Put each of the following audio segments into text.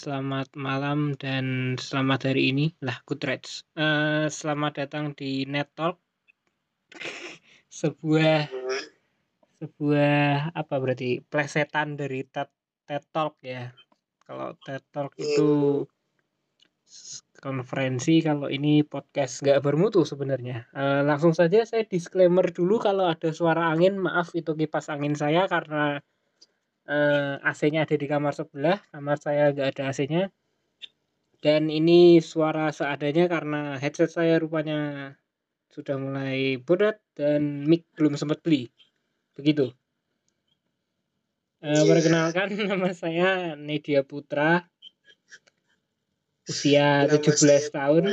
selamat malam dan selamat hari ini. Lah, Goodreads. Eh, selamat datang di Net Talk. sebuah sebuah apa berarti plesetan dari TED, TED Talk ya. Kalau TED Talk itu s- konferensi, kalau ini podcast nggak bermutu sebenarnya. Eh, langsung saja saya disclaimer dulu kalau ada suara angin, maaf itu kipas angin saya karena eh, AC-nya ada di kamar sebelah, kamar saya nggak ada AC-nya. Dan ini suara seadanya karena headset saya rupanya sudah mulai bodat dan mic belum sempat beli. Begitu. Iya. perkenalkan nama saya Nedia Putra. Usia Nama 17 saya tahun.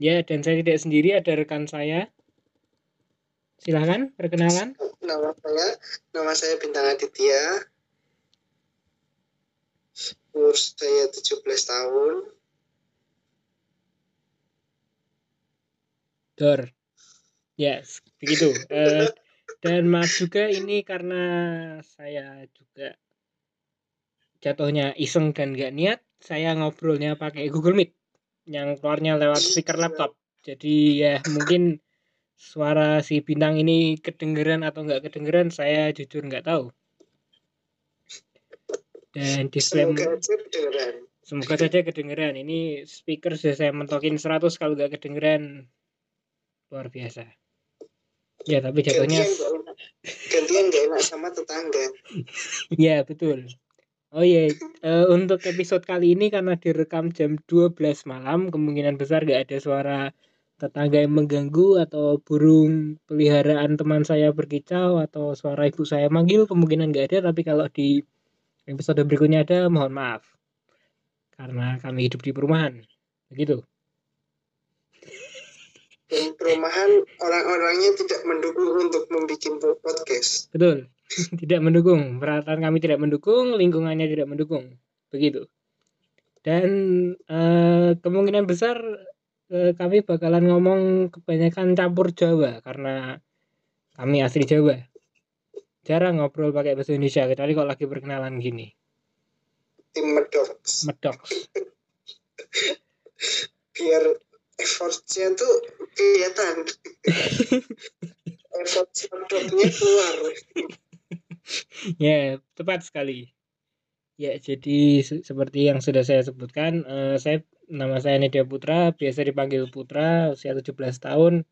Ya, dan saya tidak sendiri, ada rekan saya. Silahkan, perkenalan. Nama saya, nama saya Bintang Aditya. Umur saya 17 tahun. Dor. Yes, begitu. Eh, dan maaf juga ini karena saya juga jatuhnya iseng dan gak niat, saya ngobrolnya pakai Google Meet yang keluarnya lewat speaker laptop. Jadi ya mungkin suara si bintang ini kedengeran atau nggak kedengeran, saya jujur nggak tahu. Dan disclaimer, Semoga saja kedengeran. Ini speaker sudah saya mentokin 100 kalau nggak kedengeran luar biasa. Ya tapi jatuhnya Gantian gak enak. Sama tetangga. Ya betul. Oh iya, eh, untuk episode kali ini karena direkam jam 12 malam, kemungkinan besar gak ada suara tetangga yang mengganggu atau burung peliharaan teman saya berkicau atau suara ibu saya manggil kemungkinan gak ada, tapi kalau di episode berikutnya ada, mohon maaf. Karena kami hidup di perumahan. Begitu. Dan perumahan orang-orangnya tidak mendukung untuk membuat podcast. Betul. tidak mendukung. Peralatan kami tidak mendukung, lingkungannya tidak mendukung. Begitu. Dan eh, kemungkinan besar eh, kami bakalan ngomong kebanyakan campur Jawa karena kami asli Jawa. Jarang ngobrol pakai bahasa Indonesia kecuali kalau lagi perkenalan gini. Tim Medox. Medoks. Biar effortnya tuh kelihatan. Effort Medoknya keluar. ya, tepat sekali. Ya, jadi se- seperti yang sudah saya sebutkan, eh, saya nama saya Nedia Putra, biasa dipanggil Putra, usia 17 tahun.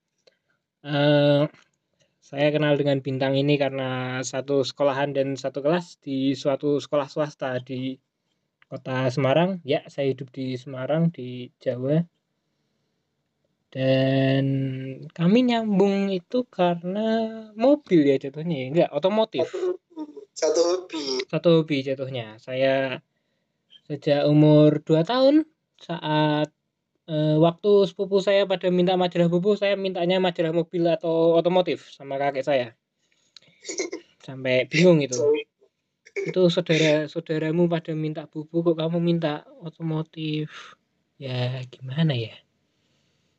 Eh, saya kenal dengan bintang ini karena satu sekolahan dan satu kelas di suatu sekolah swasta di kota Semarang. Ya, saya hidup di Semarang di Jawa. Dan kami nyambung itu karena mobil ya jatuhnya ya, enggak otomotif Satu hobi. satu hobi jatuhnya. Saya sejak umur 2 tahun saat eh, waktu sepupu saya pada minta majalah buku, saya mintanya majalah mobil atau otomotif sama kakek saya. Sampai bingung itu. Itu saudara-saudaramu pada minta buku kok kamu minta otomotif. Ya gimana ya?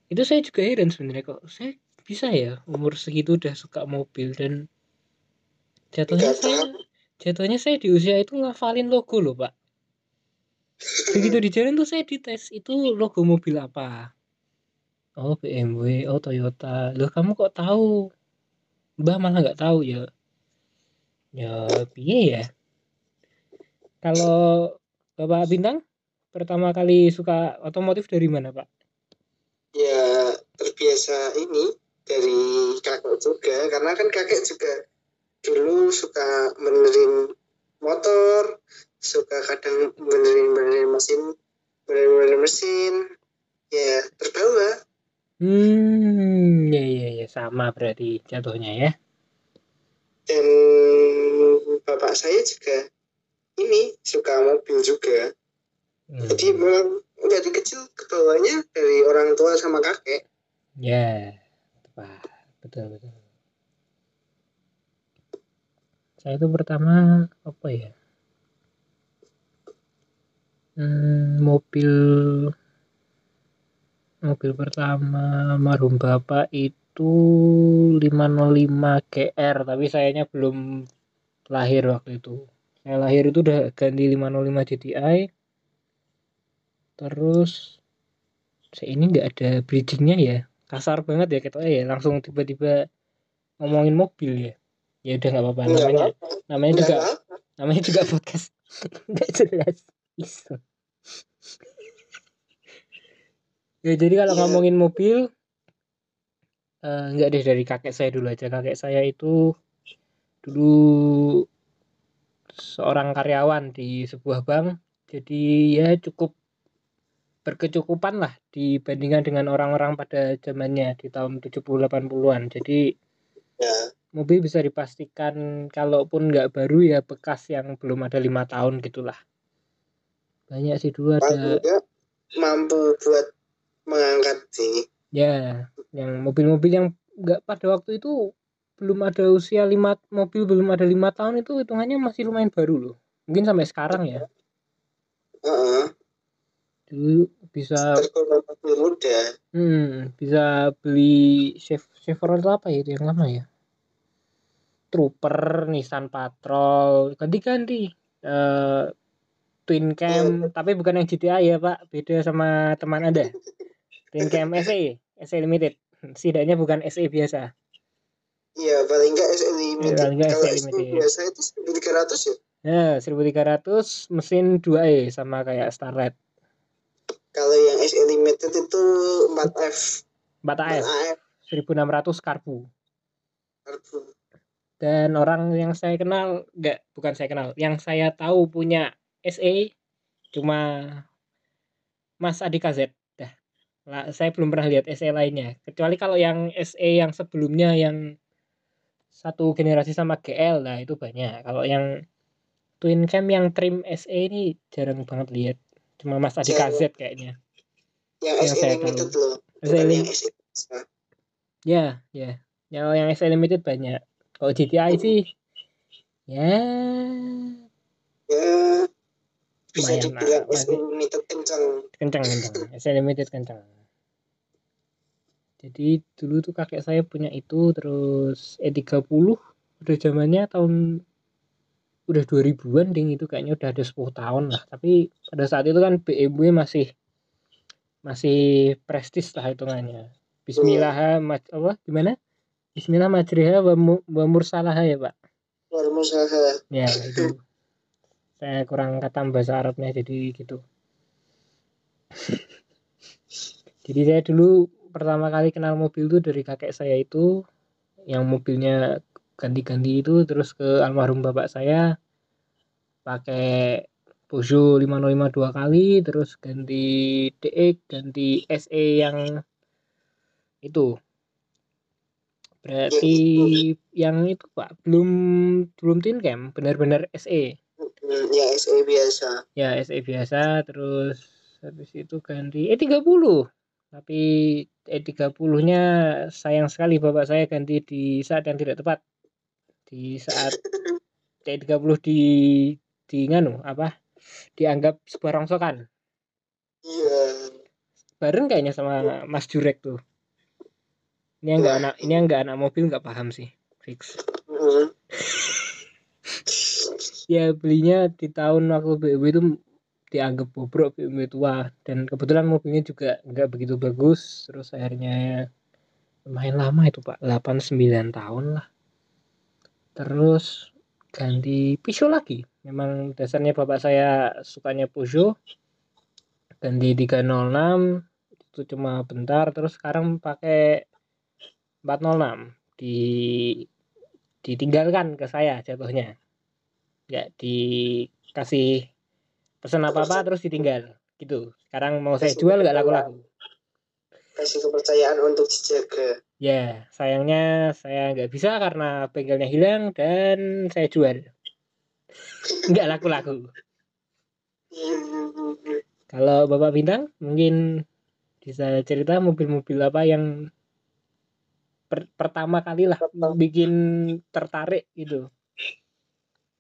Itu saya juga heran sebenarnya kok saya bisa ya umur segitu udah suka mobil dan jatuhnya saya jatuhnya saya di usia itu ngafalin logo loh pak begitu di jalan tuh saya dites itu logo mobil apa? Oh BMW oh Toyota. Loh kamu kok tahu? Mbah malah nggak tahu ya. Ya piye ya? Kalau Bapak Bintang pertama kali suka otomotif dari mana Pak? Ya terbiasa ini dari kakek juga. Karena kan kakek juga dulu suka benerin motor suka kadang benerin benerin mesin benerin benerin mesin. Ya terbawa. Hmm ya ya ya sama berarti jatuhnya ya. Dan bapak saya juga ini suka mobil juga. Hmm, jadi memang dari kecil kebawanya dari orang tua sama kakek. Ya tepat. Betul betul. Saya itu pertama apa ya Hmm, mobil mobil pertama marhum bapak itu 505 GR tapi sayanya belum lahir waktu itu. Saya lahir itu udah ganti 505 GTI terus saya ini nggak ada bridgingnya ya. Kasar banget ya kita ya langsung tiba-tiba ngomongin mobil ya. Ya udah nggak apa-apa namanya namanya juga namanya juga podcast. Nggak jelas. Iseng ya jadi kalau Iya. ngomongin mobil eh, nggak deh dari kakek saya dulu aja kakek saya itu dulu seorang karyawan di sebuah bank jadi ya cukup berkecukupan lah dibandingkan dengan orang-orang pada zamannya di tahun 70-80-an jadi Ya. mobil bisa dipastikan kalaupun nggak baru ya bekas yang belum ada lima tahun gitulah banyak sih dulu ada mampu buat mengangkat sih. ya yang mobil-mobil yang nggak pada waktu itu belum ada usia lima mobil belum ada lima tahun itu hitungannya masih lumayan baru loh mungkin sampai sekarang ya Heeh. dulu bisa muda. hmm, bisa beli Chev- Chevrolet apa ya yang lama ya Trooper Nissan Patrol ganti-ganti eh Twin Cam tapi bukan yang GTI ya Pak beda sama teman Anda Twin Cam SE SE Limited setidaknya bukan SE biasa Iya, paling nggak SE Limited. paling nggak Kalau SE SE Limited. biasa itu 1300 ya. Ya, 1300 mesin 2E sama kayak Starlet. Kalau yang SE Limited itu 4F. 4AF 4AF. 1600 karbu. Karbu. Dan orang yang saya kenal, enggak, bukan saya kenal, yang saya tahu punya SE cuma Mas Adi KZ. Dah. Lah, saya belum pernah lihat SE lainnya. Kecuali kalau yang SE yang sebelumnya yang satu generasi sama GL, nah itu banyak. Kalau yang Twin Cam yang trim SE ini jarang banget lihat. Cuma Mas Adi Jarang. KZ kayaknya. Yang Yang SE saya Limited tahu. loh. SE Lim- yang. Ya, ya. Kalau yang SE Limited banyak. Kalau GTI sih ya Ya, bisa dibilang lah, SE Limited kencang. kencang kencang. SE Limited kencang. Jadi dulu tuh kakek saya punya itu terus E30 udah zamannya tahun udah 2000-an ding itu kayaknya udah ada 10 tahun lah. Tapi pada saat itu kan BMW masih masih prestis lah hitungannya. Bismillah ma- apa gimana? Bismillah majriha wa, mu- wa mursalaha ya, Pak. Luar usaha. Ya, itu. Saya kurang kata bahasa Arabnya jadi gitu. jadi saya dulu pertama kali kenal mobil itu dari kakek saya itu yang mobilnya ganti-ganti itu terus ke almarhum bapak saya pakai Peugeot 505 dua kali terus ganti DX ganti SE yang itu. Berarti yang itu pak belum belum tin cam benar-benar SE ya SE biasa. ya SE biasa terus habis itu ganti E30 tapi E30 nya sayang sekali bapak saya ganti di saat yang tidak tepat. Di saat E30 di di nganu apa? Dianggap sebuah rongsokan. Iya. bareng kayaknya sama Mas Jurek tuh. Ini yang nggak anak ini yang nggak anak mobil nggak paham sih fix Ya belinya di tahun waktu BMW itu dianggap bobrok BMW tua. Dan kebetulan mobilnya juga nggak begitu bagus. Terus akhirnya lumayan lama itu pak. 8-9 tahun lah. Terus ganti Peugeot lagi. Memang dasarnya bapak saya sukanya Peugeot. Ganti 306 itu cuma bentar. Terus sekarang pakai 406 di ditinggalkan ke saya jatuhnya nggak dikasih pesan apa apa terus ditinggal. Gitu. Sekarang mau saya jual nggak laku-laku? Kasih kepercayaan untuk dijaga. ya sayangnya saya nggak bisa karena bengkelnya hilang dan saya jual. Nggak laku-laku. Kalau bapak bintang mungkin bisa cerita mobil-mobil apa yang per- pertama kali lah bikin tertarik gitu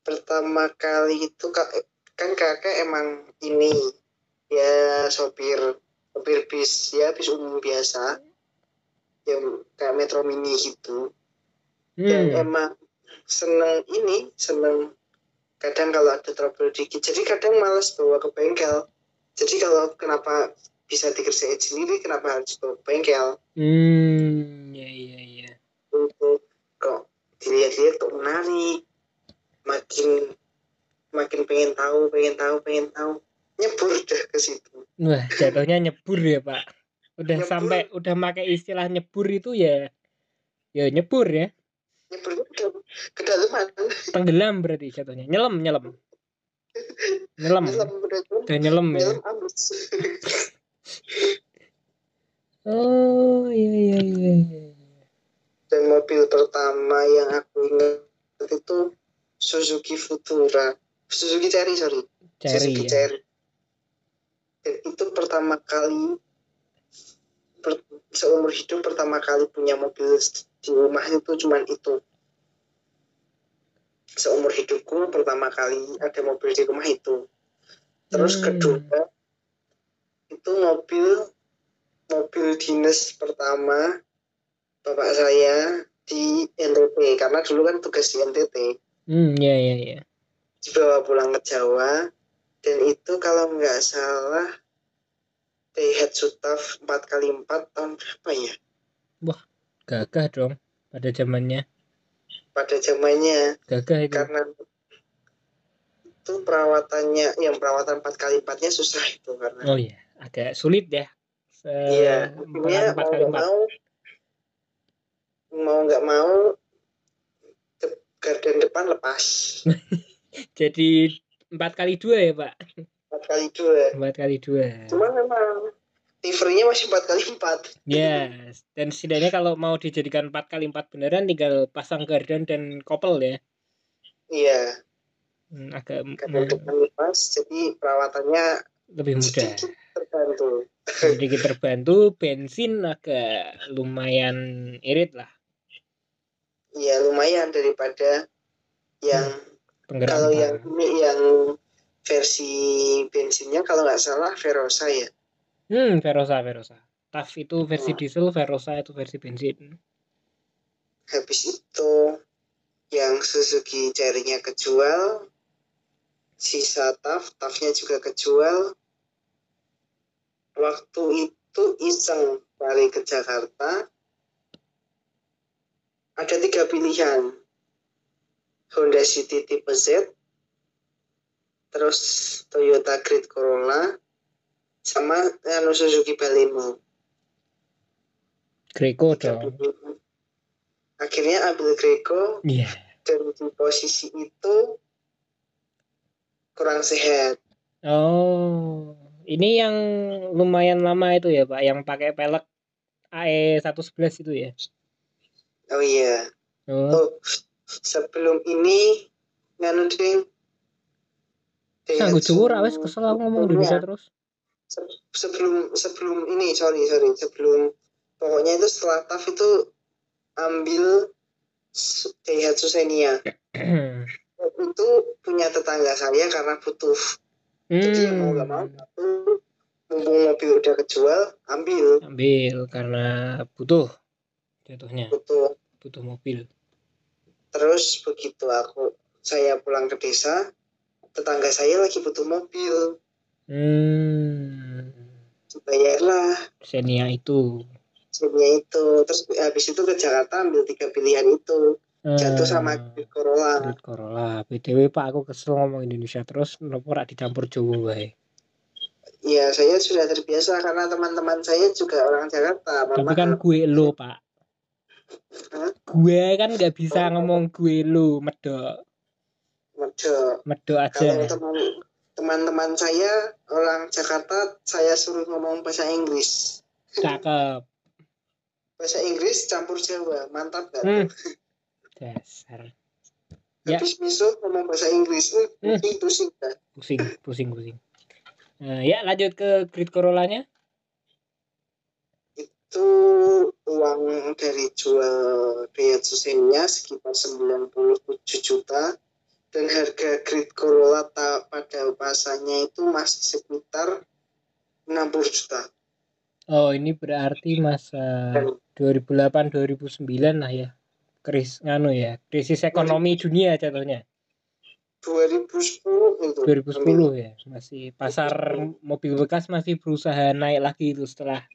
Pertama kali itu kan kakek emang ini ya sopir sopir bis ya bis umum biasa. Yang kayak metro mini gitu. Dan hmm. emang seneng ini seneng kadang kalau ada trouble dikit. Jadi kadang malas bawa ke bengkel. Jadi kalau kenapa bisa dikerjain sendiri kenapa harus ke bengkel? Hmm, ya ya ya. untuk kok dilihat-lihat kok menarik makin makin pengen tahu pengen tahu pengen tahu nyebur dah ke situ Wah, jatuhnya nyebur ya, Pak. Udah Nyebur. sampai udah pakai istilah nyebur itu ya ya nyebur ya. nyebur ke kedalaman Tenggelam berarti jatuhnya. Nyelam, nyelam. Nyelam. udah nyelam ya. nyelam abis Oh, iya iya iya. iya. dan mobil pertama yang aku ingat itu Suzuki Futura. Suzuki Cherry sorry. Cari Suzuki ya. Cherry dan itu pertama kali per- seumur hidup pertama kali punya mobil di rumah itu cuman itu. Seumur hidupku pertama kali ada mobil di rumah itu. Terus Hmm. kedua itu mobil mobil dinas pertama bapak saya di NTT karena dulu kan tugas di NTT Hmm, ya ya ya. dibawa pulang ke Jawa dan itu kalau nggak salah Daihatsu TAF 4x4 tahun berapa ya Gagah dong pada zamannya. pada zamannya Gagah itu. karena itu perawatannya yang perawatan 4x4 nya susah itu karena Oh iya, agak sulit ya. Se iya akhirnya mau kali nggak mau mau nggak mau de- gardan depan lepas Jadi empat kali dua ya Pak. 4x2 Empat kali dua. cuma memang livernya masih 4x4 Ya, dan setidaknya kalau mau dijadikan empat kali empat beneran tinggal pasang gardan dan kopel ya. iya Hmm, agak depan lepas jadi perawatannya lebih mudah. sedikit terbantu Sedikit terbantu, bensin agak lumayan irit lah ya lumayan daripada yang penggerak kalau yang ini yang versi bensinnya kalau nggak salah Verosa ya Hmm, Verosa, Verosa. TAF itu versi Hmm. diesel, Verosa itu versi bensin. habis itu yang Suzuki Cherry-nya kejual sisa TAF TAF-nya juga kejual waktu itu iseng balik ke Jakarta ada tiga pilihan Honda City tipe Z terus Toyota Grand Corolla sama anu Suzuki Baleno Greco dong. akhirnya ambil Greco Iya. dan di posisi itu kurang sehat Oh, ini yang lumayan lama itu ya Pak, yang pakai pelek AE 111 itu ya. Oh iya. Oh, oh sebelum ini nganu ding sanggup cukur awes kesel aku ngomong Indonesia terus. Se- sebelum sebelum ini sorry sorry. Sebelum pokoknya itu setelah TAF itu ambil Daihatsu Xenia. Itu punya tetangga saya karena butuh. Jadi ya mau nggak mau hmm, aku mumpung mobil udah kejual ambil. Ambil karena butuh jatuhnya, butuh butuh mobil. terus begitu aku saya pulang ke desa tetangga saya lagi butuh mobil Hmm, bayarlah Xenia itu. Xenia itu terus habis itu ke Jakarta ambil tiga pilihan itu jatuh sama Hmm, Grand Corolla Grand Corolla. BTW Pak, aku kesel ngomong Indonesia terus, nopo rak dicampur Jawa wae. ya saya sudah terbiasa karena teman-teman saya juga orang Jakarta Tapi kan gue lo, Pak. Gue kan nggak bisa ngomong gue lo, medok. Medo. Medok kalau aja. teman teman-teman saya orang Jakarta saya suruh ngomong bahasa Inggris Cakep. bahasa Inggris campur Jawa mantap kan Hmm. Dasar. Ya. habis miso ngomong bahasa Inggris eh, Hmm. pusing pusing Pusing, pusing, pusing. Nah, ya lanjut ke Grid Corolla-nya. Itu uang dari jual Daihatsu Xenia sekitar 97 juta dan harga Grid Corolla pada pasarnya itu masih sekitar 60 juta Oh, ini berarti masa 2008 2009 lah ya. Kris nganu ya, krisis ekonomi dunia jatuhnya. 2010 itu 2010 ya masih pasar mobil bekas masih berusaha naik lagi itu setelah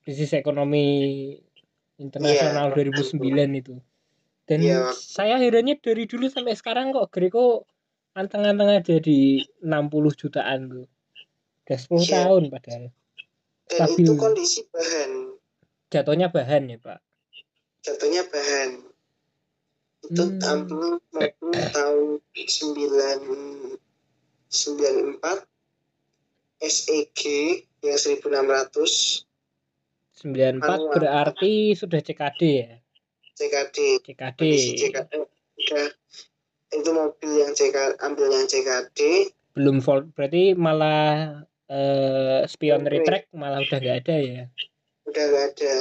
krisis ekonomi internasional Iya. 2009 itu dan Iya. saya herannya dari dulu sampai sekarang kok Greco anteng-anteng aja di 60 jutaan tuh udah 10 Iya. tahun padahal dan stabil. itu kondisi bahan jatuhnya bahan ya pak jatuhnya bahan itu Hmm. mobil tahun 9 94 SEG yang 1600 94 Manual. berarti sudah CKD ya? CKD CKD CKD udah itu mobil yang CK ambil yang CKD belum vol berarti malah eh, spion Oke. retract malah udah nggak ada ya? Udah nggak ada.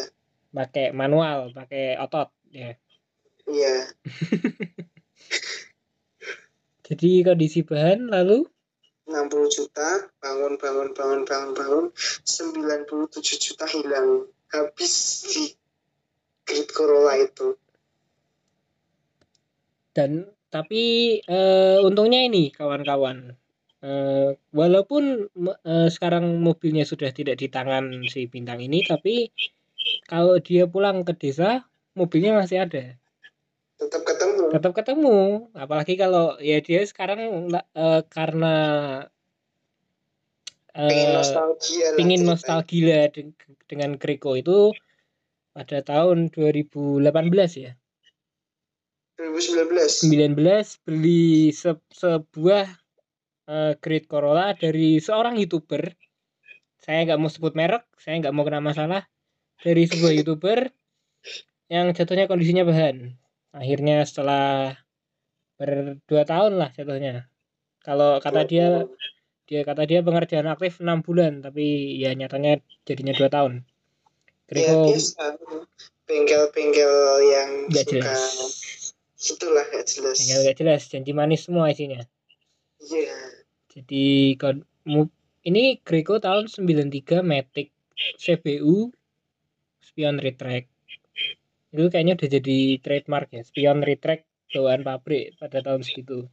Pakai manual pakai otot ya? Iya. Jadi kondisi bahan lalu 60 juta bangun bangun bangun bangun bangun 97 juta hilang. Habis di Grid Corolla itu. Dan tapi eh, untungnya ini kawan-kawan. Eh, walaupun eh, sekarang mobilnya sudah tidak di tangan si bintang ini tapi kalau dia pulang ke desa mobilnya masih ada. Tetap ketemu tetap ketemu. Apalagi kalau ya dia sekarang eh, karena pengen eh, nostalgia lah pingin nostalgia de- dengan Greco itu pada tahun 2018 ya. 2019 19 beli se- sebuah eh, Great Corolla dari seorang youtuber. Saya nggak mau sebut merek saya nggak mau kena masalah. Dari sebuah youtuber yang jatuhnya kondisinya bahan akhirnya setelah berdua tahun lah jatuhnya. Kalau kata dia dia kata dia pengerjaan aktif enam bulan tapi ya nyatanya jadinya dua tahun. Ya Greco biasa bengkel-bengkel yang nggak suka jelas. itulah nggak jelas. Tinggal nggak jelas janji manis semua isinya. Iya. Jadi kon- mu- ini Greco tahun 93 Matic CBU spion retract itu kayaknya udah jadi trademark ya spion retract bawaan pabrik pada tahun segitu.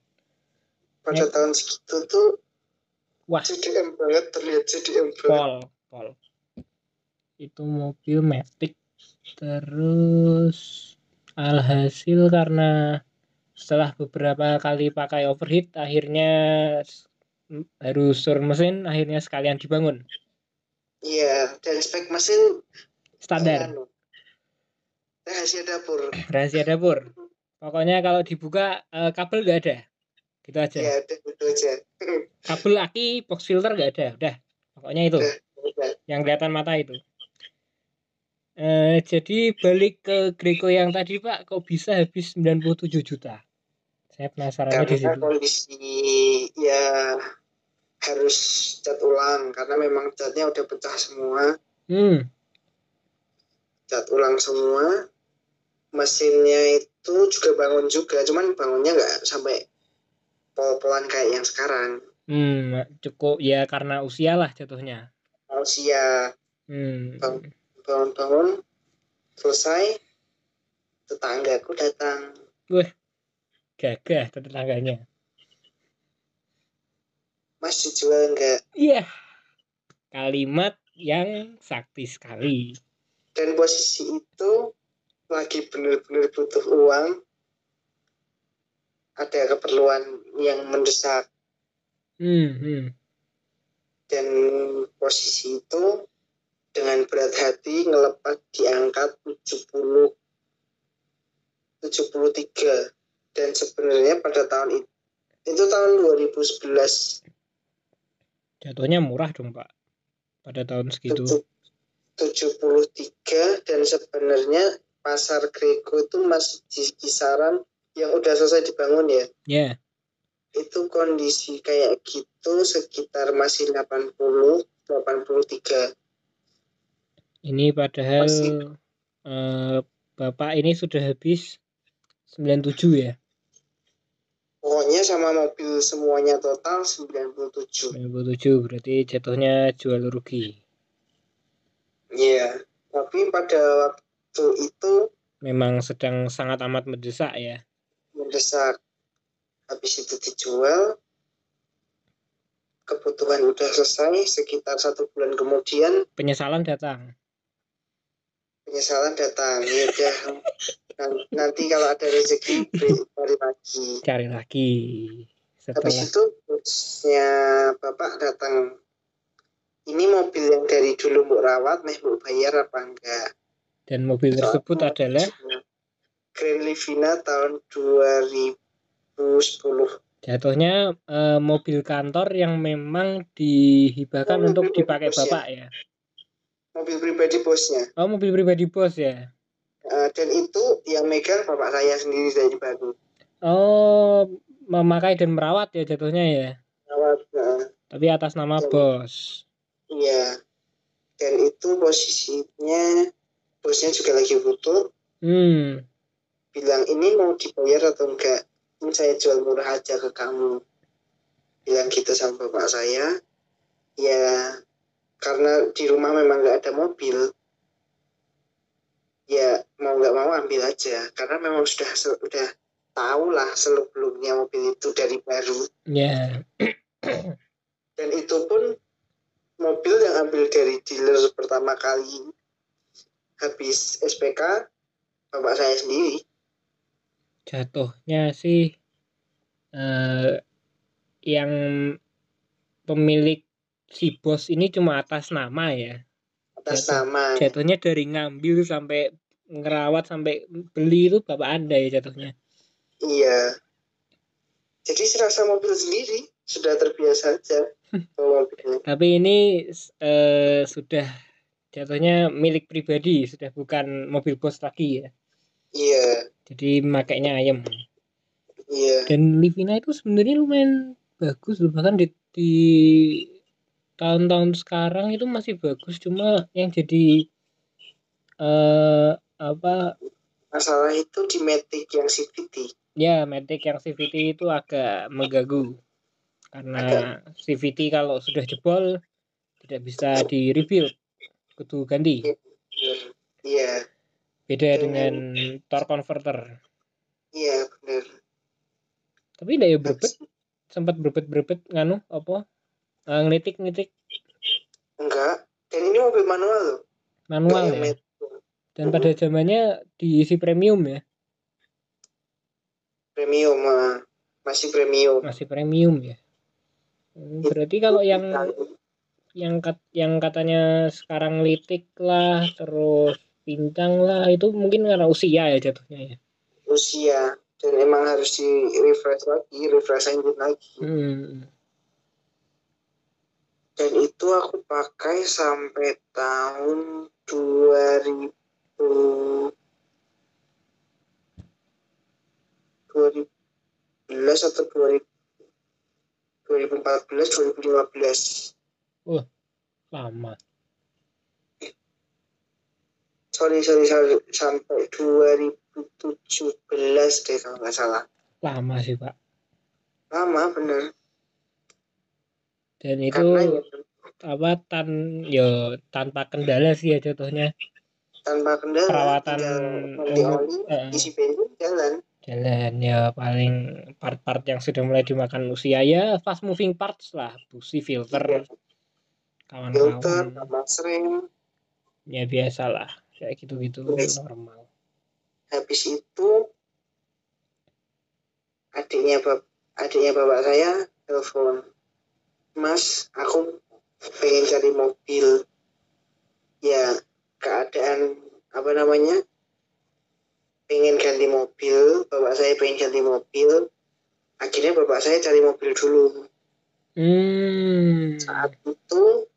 Pada tahun segitu tuh wah. CDM banget terlihat CDM banget. Pol pol. Itu mobil Matic. Terus alhasil karena setelah beberapa kali pakai overheat akhirnya harus turun mesin akhirnya sekalian dibangun. Iya dan spek mesin standar. anu, rahasia dapur. Rahasia dapur. Pokoknya kalau dibuka eh, kabel nggak ada. Gitu aja. Ya udah itu aja. Kabel aki box filter nggak ada. Udah. Pokoknya itu. Udah. Yang kelihatan mata itu. Eh, jadi balik ke Greco yang tadi pak. Kok bisa habis 97 juta? Saya penasarannya di karena situ. kondisi ya harus cat ulang. Karena memang catnya udah pecah semua. Hmm. Cat ulang semua mesinnya itu juga bangun juga cuman bangunnya nggak sampai pol-polan kayak yang sekarang. Hmm cukup ya karena usia lah jatuhnya. Usia. Hmm. Bangun-bangun selesai tetanggaku datang. Gagah tetangganya. Mas dijual nggak? Iya. Kalimat yang sakti sekali. Dan posisi itu lagi bener-bener butuh uang ada keperluan yang mendesak. Hmm, hmm. dan posisi itu dengan berat hati ngelepas diangkat 70 73 dan sebenarnya pada tahun itu itu tahun 2011 jatuhnya murah dong pak. Pada tahun segitu. Tujuh- 73 dan sebenarnya pasar Greco itu masih di kisaran yang udah selesai dibangun ya? Ya. Itu kondisi kayak gitu sekitar masih 80 83 ini padahal Masih. eh, bapak ini sudah habis 97 ya? Pokoknya sama mobil semuanya total 97 97 berarti jatuhnya jual rugi. Iya, tapi pada waktu itu memang sedang sangat amat mendesak ya. mendesak. Habis itu dijual kebutuhan udah selesai sekitar satu bulan kemudian penyesalan datang. Penyesalan datang ya udah. Nan- nanti kalau ada rezeki cari lagi. Cari lagi. Habis setelah itu bosnya bapak datang ini mobil yang dari dulu mau rawat meh mau bayar apa enggak dan mobil tersebut adalah Grand Livina tahun 2010 jatuhnya eh, mobil kantor yang memang dihibahkan Oh, untuk dipakai bos ya? bapak ya? Mobil pribadi bosnya. Oh mobil pribadi bos ya? Eh, dan itu yang megang bapak saya sendiri dari baru oh memakai dan merawat ya jatuhnya ya? Rawat nah, tapi atas nama Iya. bos. Iya. Dan itu posisinya bosnya juga lagi butuh. Hmm. Bilang ini mau dibayar atau enggak? Ini saya jual murah aja ke kamu. Bilang gitu sama bapak saya. Ya karena di rumah memang nggak ada mobil ya mau nggak mau ambil aja. Karena memang sudah sudah tahu lah seluk beluknya mobil itu dari baru. Ya. Dan itu pun mobil yang ambil dari dealer pertama kali habis SPK bapak saya sendiri jatuhnya sih eh yang pemilik si bos ini cuma atas nama ya atas Jatuh. nama jatuhnya dari ngambil sampai ngerawat sampai beli itu bapak anda ya jatuhnya Iya. Jadi serasa mobil sendiri sudah terbiasa aja mobilnya. tapi ini eh, sudah jatuhnya milik pribadi sudah bukan mobil bos lagi ya. Iya, jadi makainya ayam. Iya, dan Livina itu sebenarnya lumayan bagus loh. Bahkan di, di tahun-tahun sekarang itu masih bagus. Cuma yang jadi eh apa? Masalah itu di Matic yang CVT. ya Matic yang CVT itu agak mengganggu. Karena CVT kalau sudah jebol tidak bisa di rebuild kudu ganti Iya, beda Hmm. dengan torque converter iya benar. tapi tidak ya berbet sempat berbet berbet nganu apa eh, ngelitik ngelitik Enggak. Dan ini mobil manual loh. manual ya dan pada zamannya diisi premium ya Premium, ah. masih premium. masih premium ya Hmm, berarti kalau yang yang kat, yang katanya sekarang litik lah terus pincang lah itu mungkin karena usia ya jatuhnya ya usia dan emang harus di refresh lagi, refresh engine lagi. hmm. Dan itu aku pakai sampai tahun 2000 2011 atau 2000 2014 2015 lama. Sorry sorry sorry. Sampai 2017 deh kalau nggak salah. Lama sih pak. Lama bener. Dan itu karena ya, apa tan yo tanpa kendala sih ya jatuhnya tanpa kendala perawatan umum, oli eh, isi bensin jalan. Jalan ya paling part-part yang sudah mulai dimakan usia ya fast moving parts lah busi filter. Filter kawan-kawan. Sama rem ya biasa lah kayak gitu-gitu Biasa. normal. Habis itu adiknya bab adiknya bapak saya telepon mas aku pengen cari mobil. Ya keadaan apa namanya pengen ganti mobil bapak saya pengen ganti mobil. Akhirnya bapak saya cari mobil dulu. Hmm. Saat itu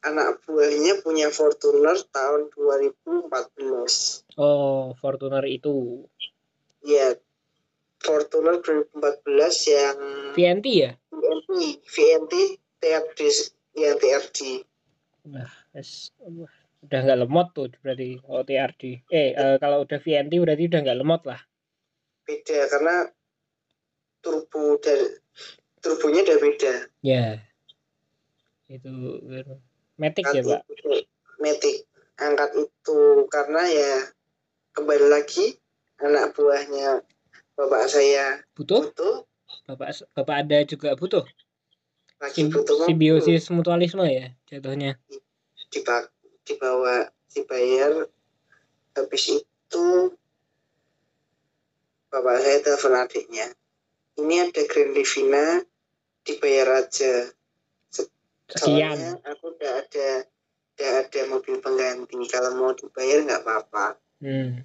anak buahnya punya Fortuner tahun 2014 oh Fortuner itu. Ya Fortuner 2014 yang VNT ya? VNT VNT TRD yang TRD Yes. Wah, udah nggak lemot tuh berarti kalau TRD eh eh, kalau udah VNT berarti udah nggak lemot lah. Beda karena turbo dari turbonya udah beda. Ya itu Matic ya pak? Matic. Angkat itu karena ya kembali lagi anak buahnya bapak saya butuh? butuh. Bapak bapak ada juga butuh? Lagi Sim- butuh simbiosis mutualisme ya jatuhnya? Diba dibawa dibayar habis itu bapak saya telepon adiknya. Ini ada Grand Livina dibayar aja sekian. Soalnya aku udah ada udah ada mobil pengganti. Kalau mau dibayar nggak apa-apa. Hmm.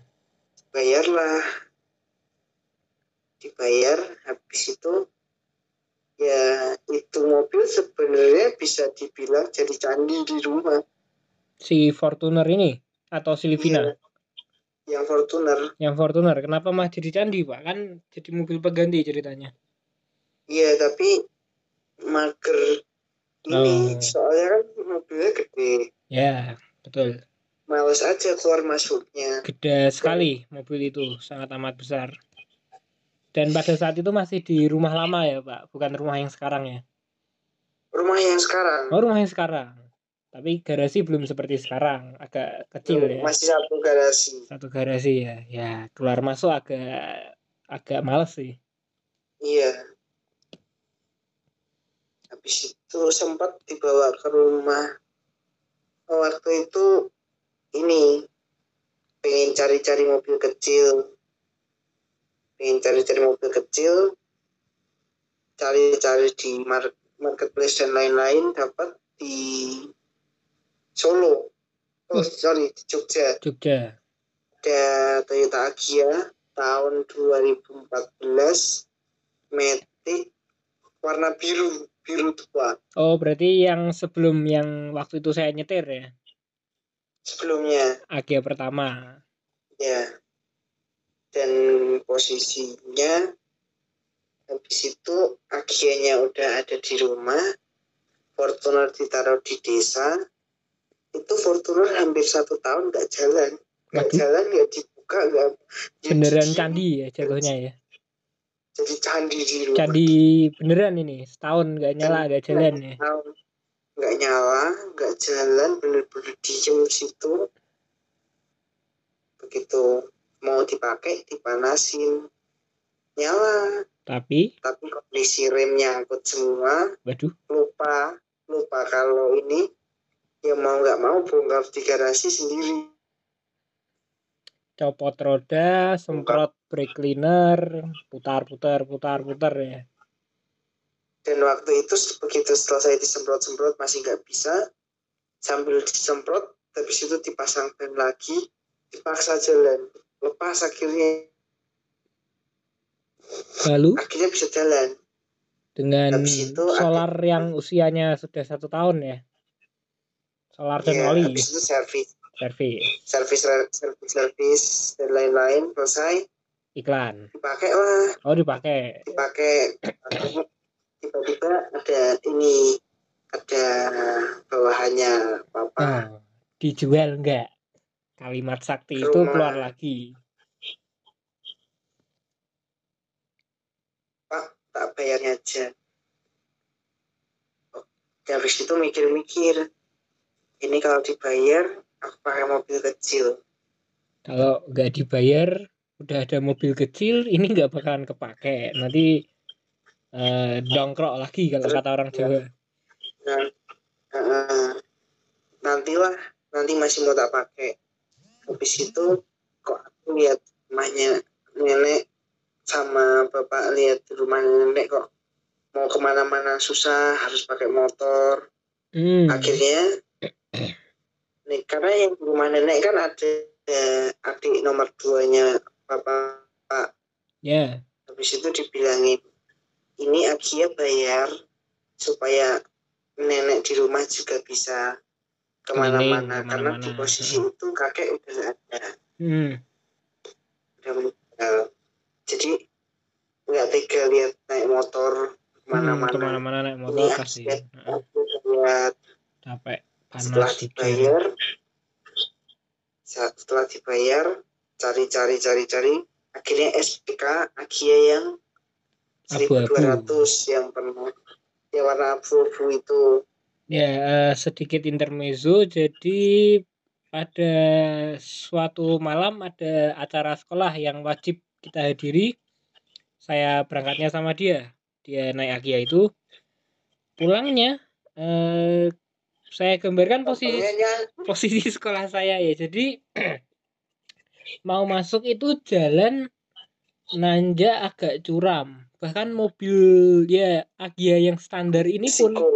bayarlah. Dibayar habis itu ya itu mobil sebenarnya bisa dibilang jadi candi di rumah. Si Fortuner ini? Atau si Livina? Iya. yang Fortuner. Yang Fortuner. Kenapa mah jadi candi pak? Kan jadi mobil pengganti ceritanya. Iya tapi mager ini Oh. soalnya kan mobilnya gede. Ya betul. Males aja keluar masuknya. Gede sekali mobil itu sangat amat besar. Dan pada saat itu masih di rumah lama ya pak. Bukan rumah yang sekarang ya. Rumah yang sekarang? Oh rumah yang sekarang. Tapi garasi belum seperti sekarang. Agak kecil ya. masih satu garasi. Satu garasi ya. Ya keluar masuk agak agak males sih. Iya. Habis itu sempat dibawa ke rumah. Waktu itu ini pengen cari-cari mobil kecil. Pengen cari-cari mobil kecil cari-cari di mar- marketplace dan lain-lain dapat di Solo. Oh sorry di Jogja. Jogja. Ada Toyota Agya tahun 2014 Matic warna biru biru tua oh berarti yang sebelum yang waktu itu saya nyetir ya? Sebelumnya. Agia pertama. Ya. Dan posisinya habis itu Agianya udah ada di rumah Fortuner ditaruh di desa. Itu Fortuner hampir satu tahun nggak jalan. Nggak jalan nggak dibuka nggak beneran candi ya jatuhnya ya jadi candi di rumah candi beneran ini setahun nggak nyala nggak jalan ya? nggak nyala nggak jalan bener-bener diem di situ. Begitu mau dipakai dipanasin. Nyala. Tapi? Tapi kondisi remnya angkut semua. Waduh. Lupa lupa kalau ini ya mau nggak mau bongkar di garasi sendiri. Copot roda semprot brake cleaner putar putar putar putar ya. Dan waktu itu begitu setelah saya disemprot-semprot masih nggak bisa sambil disemprot habis itu dipasang ban lagi dipaksa jalan lepas akhirnya. Lalu? Akhirnya bisa jalan. Dengan Habis itu ada- solar yang usianya sudah satu tahun ya? Solar dan ya, oli. habis itu servis servis servis servis servis dan lain-lain selesai iklan. Dipakai lah. Oh dipakai. Dipakai. Tiba-tiba ada ini ada bawahannya papa nah, dijual enggak kalimat sakti itu Rumah. keluar lagi. Tak bayarnya aja. Oh, habis itu mikir-mikir. Ini kalau dibayar aku pakai mobil kecil. Kalau nggak dibayar udah ada mobil kecil ini nggak bakalan kepake. Nanti eh, dongkrok lagi kalau kata orang Jawa. nah eh, nantilah nanti masih mau tak pakai. Habis itu kok aku lihat rumahnya nenek sama bapak lihat di rumah nenek kok mau ke mana-mana susah harus pakai motor. Hmm. akhirnya nih karena yang rumah nenek kan ada eh, adik nomor duanya bapak ya. Habis itu dibilangin ini Agia bayar supaya nenek di rumah juga bisa ke mana-mana karena di ke mana-mana. posisi itu kakek udah nggak ada. Hmm. udah meninggal jadi nggak tega lihat naik motor Hmm, ke mana-mana ke mana-mana naik motor Ini Heeh, aku lihat capek setelah panas dibayar setelah dibayar cari-cari cari-cari akhirnya SPK Agia yang Abu-abu. 1200 yang penuh yang warna abu-abu itu. Ya, eh, sedikit intermezzo. Jadi pada suatu malam ada acara sekolah yang wajib kita hadiri. Saya berangkatnya sama dia. Dia naik Agia itu. Pulangnya eh, saya gambarkan posisi posisi sekolah saya ya. Jadi mau masuk itu jalan nanjak agak curam. Bahkan mobil ya Agia yang standar ini pun risiko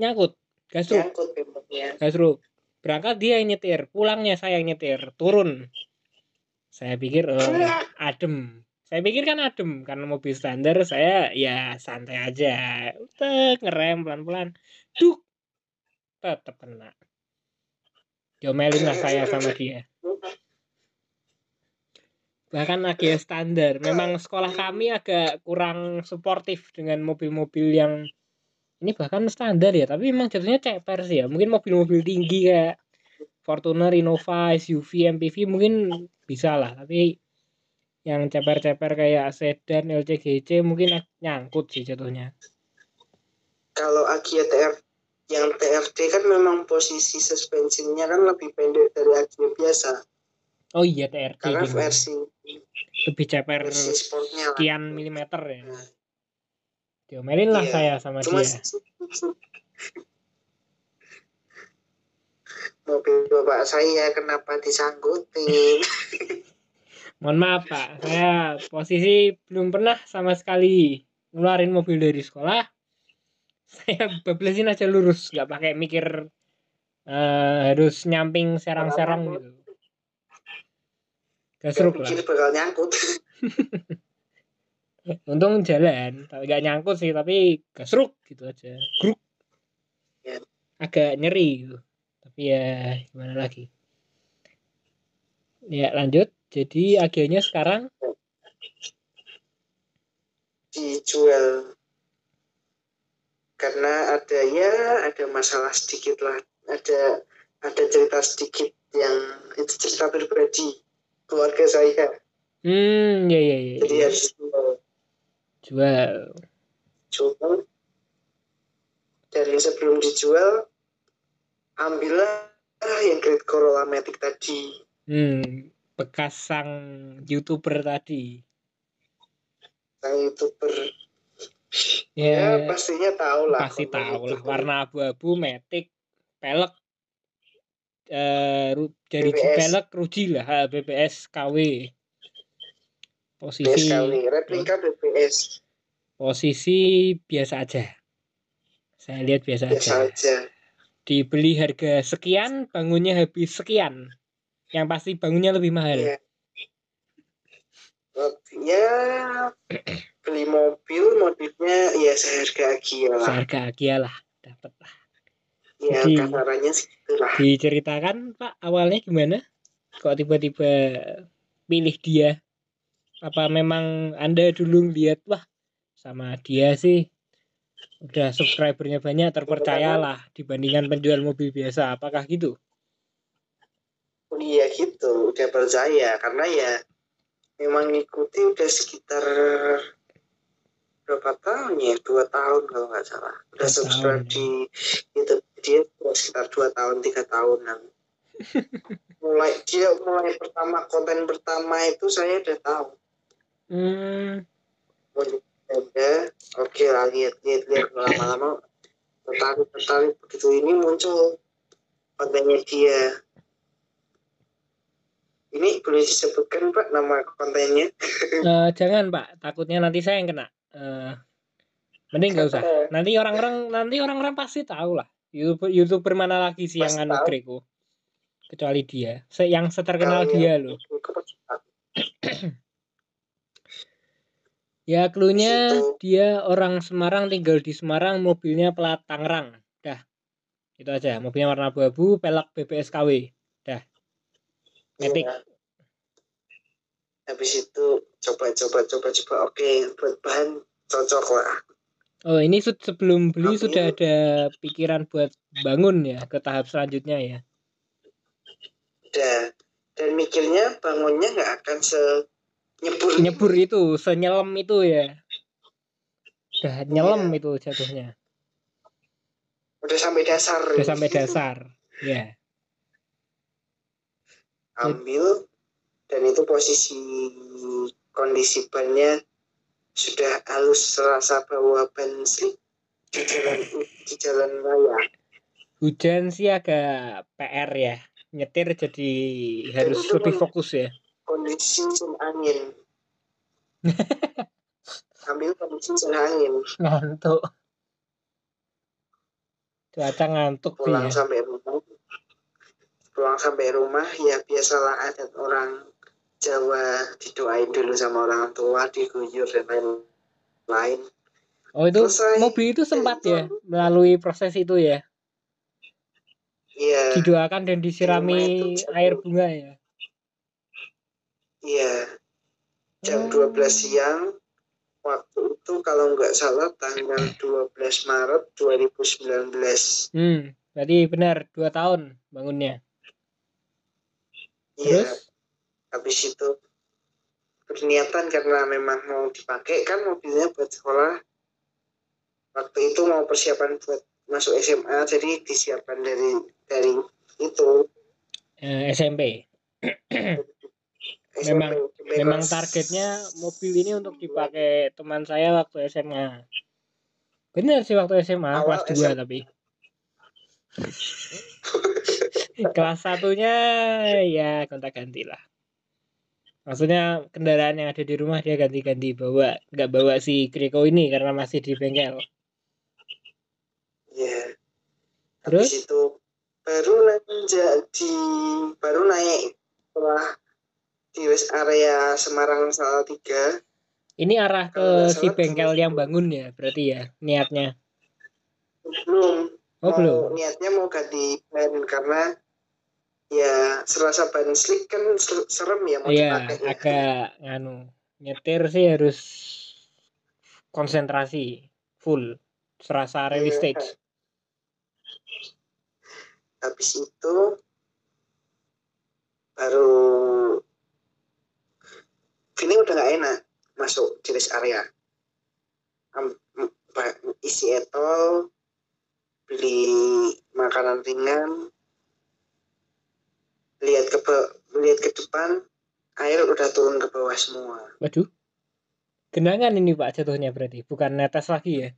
nyangkut. Gasruk nyangkut memangnya. gasruk berangkat dia yang nyetir. Pulangnya saya yang nyetir. Turun. Saya pikir oh, adem. Saya pikir kan adem. Karena mobil standar saya ya santai aja. Udah ngerem pelan-pelan. Duk! Tetep kena. Diomelin lah saya sama dia bahkan agak standar. Memang sekolah kami agak kurang suportif dengan mobil-mobil yang ini bahkan standar ya tapi memang jatuhnya ceper sih ya. Mungkin mobil-mobil tinggi kayak Fortuner, Innova, SUV, MPV mungkin bisa lah tapi yang ceper-ceper kayak sedan, LCGC mungkin nyangkut sih jatuhnya. Kalau Agia TF yang TFT kan memang posisi suspensinya kan lebih pendek dari Agia biasa. Oh iya TRT Karena gitu. versi lebih ceper sportnya lah. sekian milimeter ya Nah, diomelin lah Iya. saya sama Cuma dia mobil bapak saya kenapa disangkutin? mohon maaf pak saya posisi belum pernah sama sekali ngeluarin mobil dari sekolah saya bablasin aja lurus nggak pakai mikir eh, harus nyamping serang-serang gitu Gak gasruk lah bakal nyangkut. untung jalan tapi nggak nyangkut sih tapi gasruk gitu aja. Gruk Ya. agak nyeri gitu. Tapi ya gimana lagi? Ya lanjut. Jadi akhirnya sekarang? Dijual. Karena ada ya ada masalah sedikit lah. Ada ada cerita sedikit yang itu cerita pribadi keluarga saya. Hmm ya ya ya, jadi ya. harus jual. Jual. Dan sebelum dijual ambillah yang Great Corolla Matic tadi. Hmm bekas sang youtuber tadi. Sang youtuber. Ya ya, pastinya tahu lah pasti tahu lah warna abu-abu metik pelek eh ru- dari BBS. pelek ruji lah ha, BBS KW posisi replika BBS posisi biasa aja. Saya lihat biasa, biasa aja. aja. Dibeli harga sekian bangunnya habis sekian. Yang pasti bangunnya lebih mahal. Iya. ya beli mobil modifnya ya seharga Agia lah. Seharga Agia lah dapat lah ya Jadi- kasarannya lah diceritakan Pak awalnya gimana? Kok tiba-tiba pilih dia? Apa memang anda dulu lihat wah sama dia sih udah subscribernya banyak terpercayalah dibandingkan penjual mobil biasa. Apakah gitu? Iya gitu, udah percaya. Karena ya memang ngikuti udah sekitar berapa tahun ya? Dua tahun kalau nggak salah. Udah subscribe tahun, di YouTube dia sekitar dua tahun tiga tahunan. mulai dia mulai pertama konten pertama itu saya udah tahu. hmm, Ada, oke lah lihat lihat lihat lama-lama tertarik tertarik begitu ini muncul kontennya dia. Ini boleh disebutkan Pak nama kontennya? eh, jangan Pak takutnya nanti saya yang kena Eh, mending nggak usah nanti orang-orang nanti orang-orang pasti tahu lah youtuber youtuber mana lagi sih yang anu. Greko kecuali dia Se- yang seterkenal Kalau dia loh Ya situ. dia orang Semarang tinggal di Semarang mobilnya plat Tangerang. Dah. Itu aja. Mobilnya warna abu-abu, pelek BBS KW. Dah. Matic. Iya. Habis itu coba coba coba coba oke buat bahan cocok lah. Oh, ini sebelum beli Tapi- sudah ada pikiran buat bangun ya ke tahap selanjutnya ya. Udah dan mikirnya bangunnya nggak akan se nyebur Nyebur itu, senyelem itu ya. Udah nyelem Iya. itu jatuhnya. udah sampai dasar. Udah sampai dasar. Ya. Ambil dan itu posisi kondisi bannya sudah halus serasa bawa bensin di jalan di jalan raya Hujan sih agak PR ya. Nyetir jadi harus itu lebih kan- fokus ya. kondisi musim angin ambil kondisi musim angin Ngantuk. Cuaca ngantuk sih pulang ya. sampai rumah pulang sampai rumah ya biasalah adat orang Jawa didoain dulu sama orang tua diguyur dan lain-lain Oh itu Selesai. mobil itu sempat ya melalui proses itu ya. iya Didoakan dan disirami Itu- air bunga ya. iya jam Oh. 12 siang waktu itu kalau nggak salah tanggal 12 Maret 2019 Hmm, berarti benar dua tahun bangunnya. iya Terus? Habis itu berniatan karena memang mau dipakai kan mobilnya buat sekolah waktu itu mau persiapan buat masuk SMA jadi disiapkan dari dari itu Eh, SMP. Memang- SMP Memang targetnya mobil ini untuk dipakai teman saya waktu SMA. Benar sih waktu SMA Awal kelas 2 SMA. tapi. kelas satunya ya gonta-ganti lah. Maksudnya kendaraan yang ada di rumah dia ganti-ganti bawa, nggak bawa si Kriko ini karena masih di bengkel. Iya. Terus? Habis itu baru jadi baru naik setelah di rest area Semarang Salatiga Ini arah ke si salah bengkel yang bangun ya, berarti ya niatnya. belum Oh belum. niatnya mau ganti ban karena ya serasa ban slick kan ser- serem ya mau Iya, dipakai ya. agak nganu nyetir sih harus konsentrasi full, serasa rally Iya. stage. habis itu baru feeling udah gak enak masuk rest area isi etol beli makanan ringan lihat ke lihat ke depan air udah turun ke bawah semua Waduh, genangan ini Pak jatuhnya berarti, bukan netes lagi ya?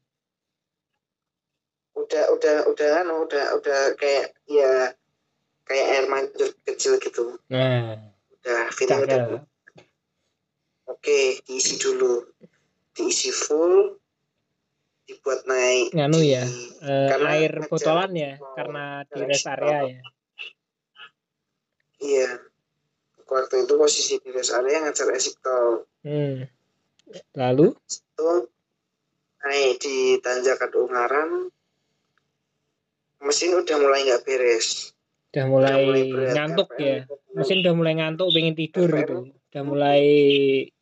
udah udah udah anu udah udah kayak ya kayak air mancur kecil gitu Nah, udah feeling udah. Oke, diisi dulu. Diisi full, dibuat naik. Nganu di- ya, eh, karena air botolan ya, karena di rest area ya. Iya. Waktu itu posisi di rest area ngejar exit tol. Hmm. Lalu, Itu naik di tanjakan Ungaran. Mesin udah mulai nggak beres. udah mulai mulai berat, ngantuk RPM. ya, mesin udah mulai ngantuk, pengen tidur RPM. itu, udah mulai,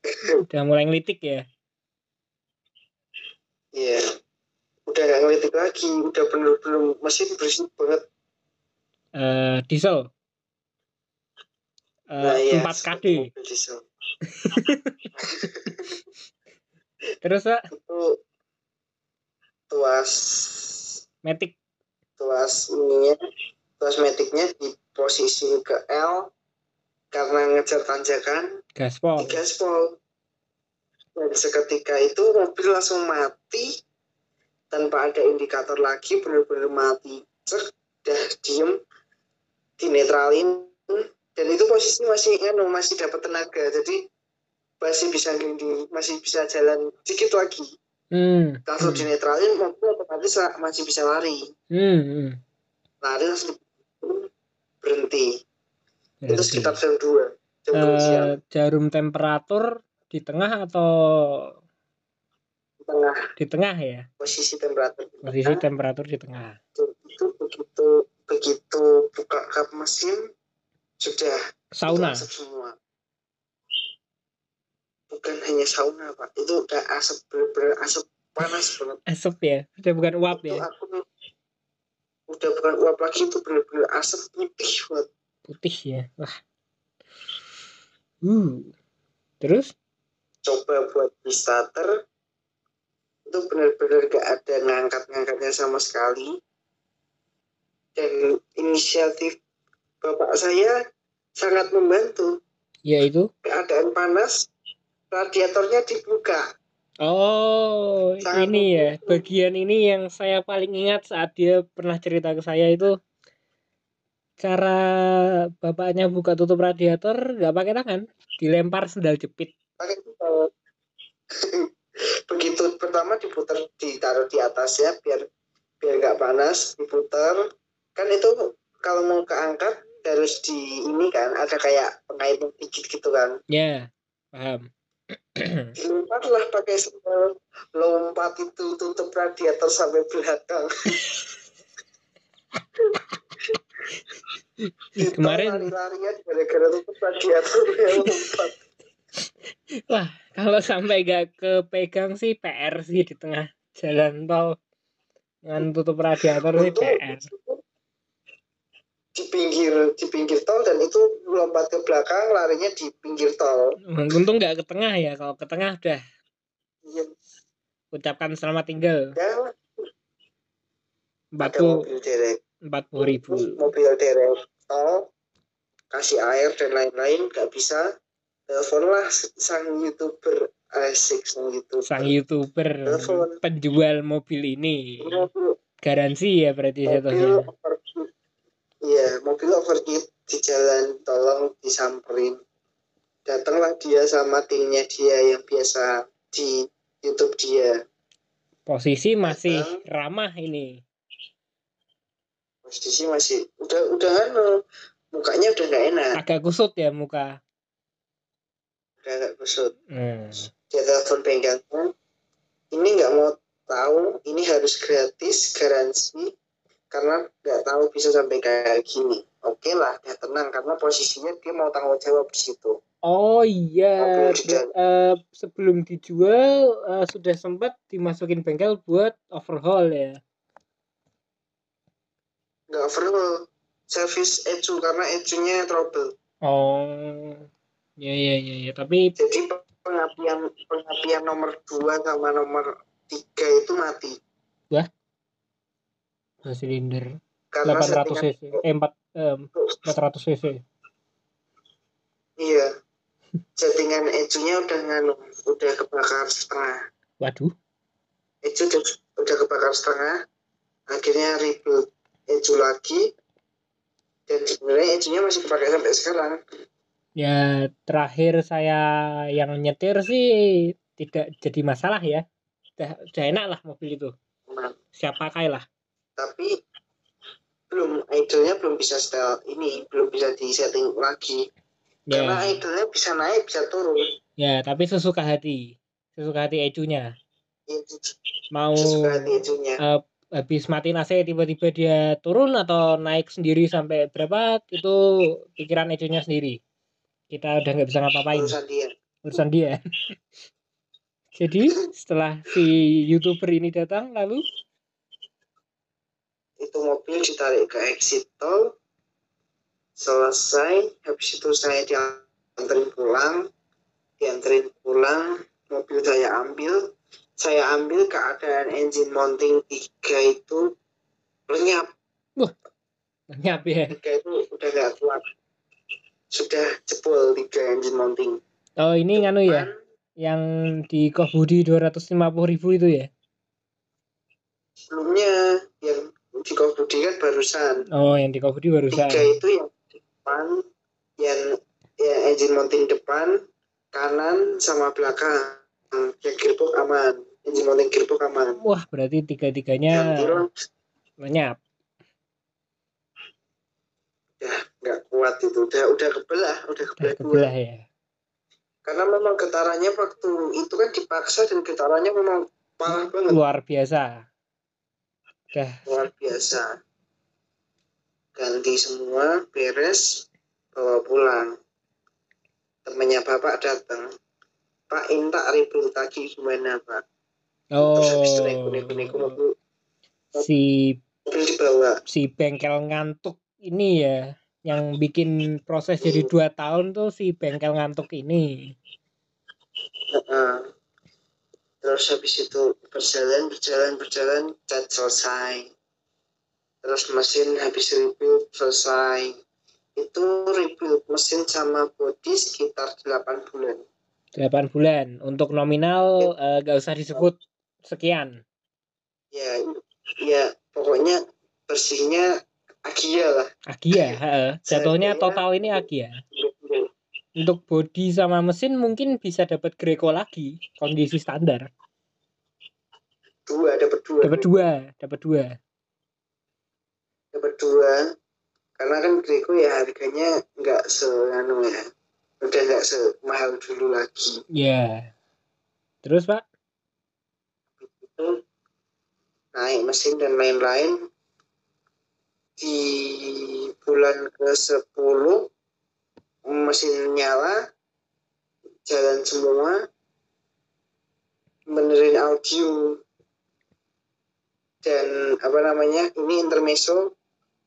udah mulai ngelitik ya. Iya. Udah nggak ngelitik lagi. Udah bener-bener mesin berisik banget. Eh, diesel. Eh, Nah, iya, 4 KD. Terus Pak, Itu tuas Matic. tuas ininya tuas metiknya di posisi ke L karena ngejar tanjakan. Gaspol. gaspol dan seketika itu mobil langsung mati tanpa ada indikator lagi benar-benar mati. Cek dah diem dinetralin dan itu posisi masih anu masih dapat tenaga jadi masih bisa gini masih bisa jalan dikit lagi Hmm. langsung Hmm. dinetralin mobil otomatis masih bisa lari Hmm. hmm. lari langsung berhenti itu Berarti. sekitar jam 2 jam 2 siang Eh, jarum temperatur di tengah atau tengah di tengah ya? posisi temperatur Posisi temperatur di tengah. itu begitu begitu buka kap mesin sudah Sauna. semua bukan hanya sauna pak itu udah asap bener-bener asap panas banget Asap ya. Sudah bukan uap itu ya. aku udah bukan uap lagi itu bener-bener asap putih banget Putih ya. Wah. Uh. Terus? coba buat di starter itu benar-benar gak ada ngangkat-ngangkatnya sama sekali dan inisiatif bapak saya sangat membantu Yaitu keadaan panas radiatornya dibuka Oh, Sangat ini ya. mungkin. Bagian ini yang saya paling ingat saat dia pernah cerita ke saya itu cara bapaknya buka tutup radiator nggak pakai tangan, dilempar sendal jepit. pakai begitu pertama diputar ditaruh di atas ya biar biar nggak panas diputar kan itu kalau mau keangkat harus di ini kan ada kayak pengait dikit gitu kan Ya, paham. dilempar lah pakai sendal lompat itu tutup radiator sampai belakang Kemarin lari-larian gara-gara tutup radiator ya lompat Wah, kalau sampai gak kepegang sih PR sih di tengah jalan tol dengan tutup radiator sih PR. Di pinggir di pinggir tol dan itu lompat ke belakang larinya di pinggir tol. Untung nggak ke tengah ya. Kalau ke tengah udah Iya, ucapkan selamat tinggal. Ya. Empat ada puluh mobil derek. empat puluh ribu. mobil derek. Tol kasih air dan lain-lain nggak bisa. Teleponlah sang youtuber asik sang youtuber. Sang youtuber Telepon. penjual mobil ini. Mobil garansi ya berarti mobil jatuhnya. Iya mobil overheat di jalan tolong disamperin datanglah dia sama timnya dia yang biasa di YouTube dia Posisi masih ramah ini. posisi masih udah udah anu mukanya udah nggak enak Agak kusut ya muka. udah nggak kusut Hmm. dia telepon bengkelnya ini nggak mau tahu ini harus gratis garansi karena nggak tahu bisa sampai kayak gini. Oke lah dia tenang karena posisinya dia mau tanggung jawab di situ. Oh iya, ber- eh, sebelum dijual eh, sudah sempat dimasukin bengkel buat overhaul ya. nggak overall service ecu karena ecunya trouble. Oh, ya ya ya ya. Tapi jadi pengapian pengapian nomor 2 sama nomor tiga itu mati. Dua silinder karena 800 settingan cc, eh 4 eh, 400 cc. iya settingan ecunya udah nganu udah kebakar setengah Waduh. ecu udah, udah kebakar setengah akhirnya rebuild ecu lagi dan sebenarnya ecunya masih dipakai sampai sekarang Ya terakhir saya yang nyetir sih tidak jadi masalah ya. Udah, udah enak lah mobil itu. Nah, Siap pakai lah. Tapi belum idolnya belum bisa style ini belum bisa di setting lagi karena Ya, idolnya bisa naik bisa turun. Ya tapi sesuka hati. Sesuka hati ecunya. itu Mau sesuka hati ecunya. eh, habis mati AC tiba-tiba dia turun atau naik sendiri sampai berapa? Itu pikiran ecunya sendiri. Kita udah nggak bisa ngapa-ngapain. Urusan dia. Urusan dia. Jadi setelah si youtuber ini datang lalu itu mobil ditarik ke exit tol. Selesai. Habis itu saya dianterin pulang. Dianterin pulang. Mobil saya ambil. Saya ambil keadaan engine mounting 3 itu lenyap. Nyap ya. 3 itu udah gak kuat. Sudah jebol 3 engine mounting. Oh ini nganu ya yang di Kohbudi 250 ribu itu ya? sebelumnya di Kobudi kan barusan. Oh yang di Kohbudi barusan. Tiga itu yang depan yang yang engine mounting depan kanan sama belakang. Yang gearbox aman engine mounting gearbox aman. Wah berarti tiga-tiganya lenyap. Ya nggak kuat itu. Udah udah kebelah udah udah kebelah dua. kebelah ya. Karena memang getarannya waktu itu kan dipaksa dan getarannya memang parah banget. Luar biasa udah luar biasa. Ganti semua beres bawa pulang. Temennya bapak datang. Pak intak rebuild lagi gimana pak? Terus habis itu oh. neko-neko mobil, si mobil dibawa. si bengkel ngantuk ini ya yang bikin proses jadi dua tahun tuh si bengkel ngantuk ini. Terus habis itu berjalan berjalan berjalan cat selesai terus mesin habis rebuild selesai itu rebuild mesin sama body sekitar 8 bulan 8 bulan. Untuk nominal eh, gak usah disebut sekian. ya ya pokoknya bersihnya Agia lah Agia. Jatuhnya total ini Agia. Untuk bodi sama mesin mungkin bisa dapat Greco lagi, kondisi standar. dua dapat dua Dapat dua, dapat dua. dapat dua karena kan Greco ya harganya nggak se anu ya udah nggak semahal dulu lagi Ya. Terus Pak? itu naik mesin dan lain-lain di bulan ke 10 mesin nyala jalan semua benerin audio dan apa namanya ini intermezzo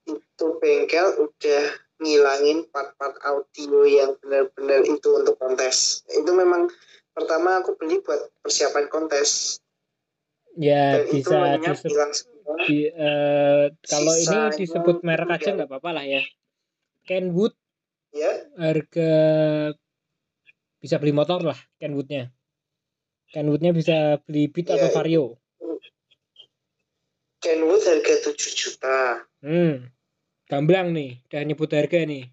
itu bengkel udah ngilangin part-part audio yang benar-benar itu untuk kontes. Itu memang pertama aku beli buat persiapan kontes. Ya dan itu bisa lenyap disebut hilang semua. di, eh, kalau ini disebut merek aja nggak apa-apa lah ya. Kenwood ya harga bisa beli motor lah Kenwoodnya. Kenwoodnya bisa beli Beat atau Iya, Vario. Kenwood harga 7 juta Hmm, gamblang nih, udah nyebut harga nih.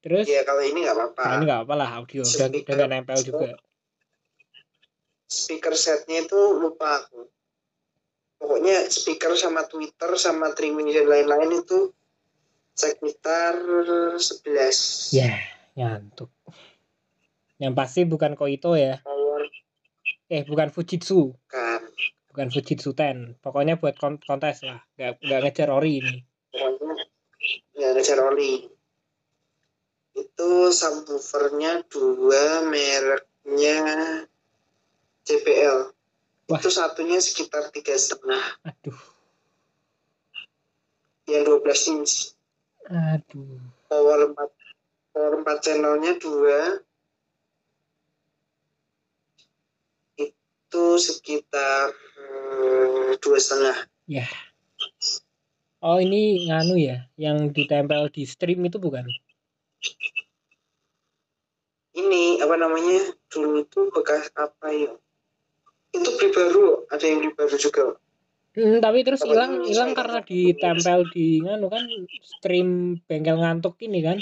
Terus, ya kalau ini nggak apa-apa nah ini nggak apa lah audio, udah, nggak nempel juga. speaker setnya itu lupa aku pokoknya speaker sama Twitter sama Trimini dan lain-lain itu sekitar 11 Ya, nyantuk. Yang pasti bukan Koito ya, power. Eh bukan Fujitsu, kan bukan Fujitsu 10. Pokoknya buat kon- kontes lah, nggak nggak ngejar ori ini. pokoknya nggak ada oli itu subwoofernya dua mereknya JBL Wah. itu satunya sekitar tiga setengah. Aduh, yang 12 inch aduh. power 4 power 4 channelnya dua. Itu sekitar eh, dua setengah. Oh ini nganu ya, yang ditempel di stream itu bukan? ini apa namanya dulu itu bekas apa ya? Itu beli baru ada yang beli baru juga Hmm, tapi terus hilang hilang karena ditempel di nganu kan stream bengkel ngantuk ini kan.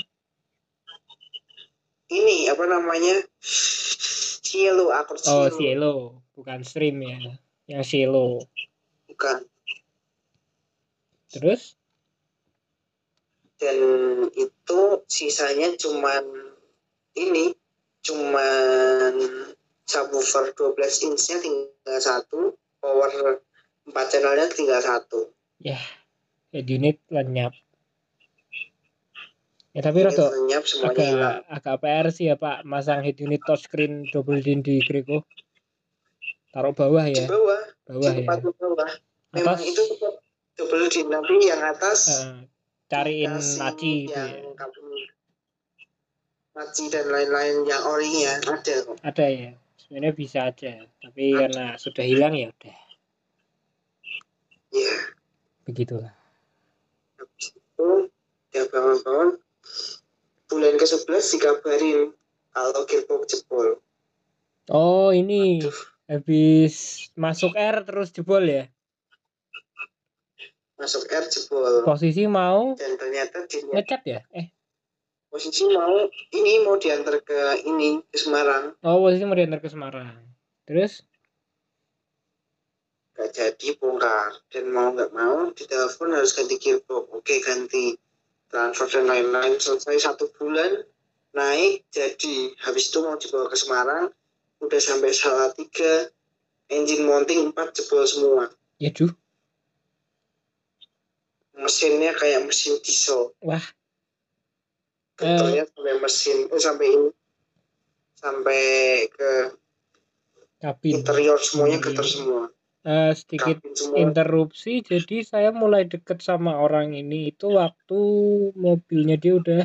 ini apa namanya Cielo akord Oh, Cielo Cielo, bukan stream ya. Yang Cielo. bukan Terus dan itu sisanya cuman ini cuman subwoofer 12 inch-nya tinggal satu power 4 channelnya tinggal satu head unit lenyap. Ya tapi Ini rada lenyap semuanya agak hilang agak PR sih ya Pak masang head unit touchscreen double din di Greco. Taruh bawah di ya, bawah bawah di ya. bawah memang Atas itu double di nanti yang atas eh, cariin laci itu yang ya. dan lain-lain yang orinya ada kok Ada ya. Sebenarnya bisa aja, tapi karena sudah hilang ya udah. Ya Begitulah. habis itu ya bangun-bangun bulan ke 11 dikabarin kalau gearbox jebol Oh, ini Aduh, habis masuk R terus jebol ya. masuk R jebol Posisi mau dan ternyata di ngecat ya? Eh, posisi mau ini mau diantar ke ini ke Semarang oh posisi mau diantar ke Semarang. Terus gak jadi bongkar dan mau nggak mau ditelepon harus ganti gearbox. Oke ganti. Transfer dan lain-lain. Selesai satu bulan naik. Jadi habis itu mau dibawa ke Semarang. Udah sampai salah tiga. Engine mounting empat jebol semua. Ya duh, mesinnya kayak mesin diesel. Wah. Getarnya sampai mesin eh, sampai ini. Sampai ke kabin. interior semuanya Hmm. getar semua Eh, sedikit interupsi, jadi saya mulai deket sama orang ini itu waktu mobilnya dia udah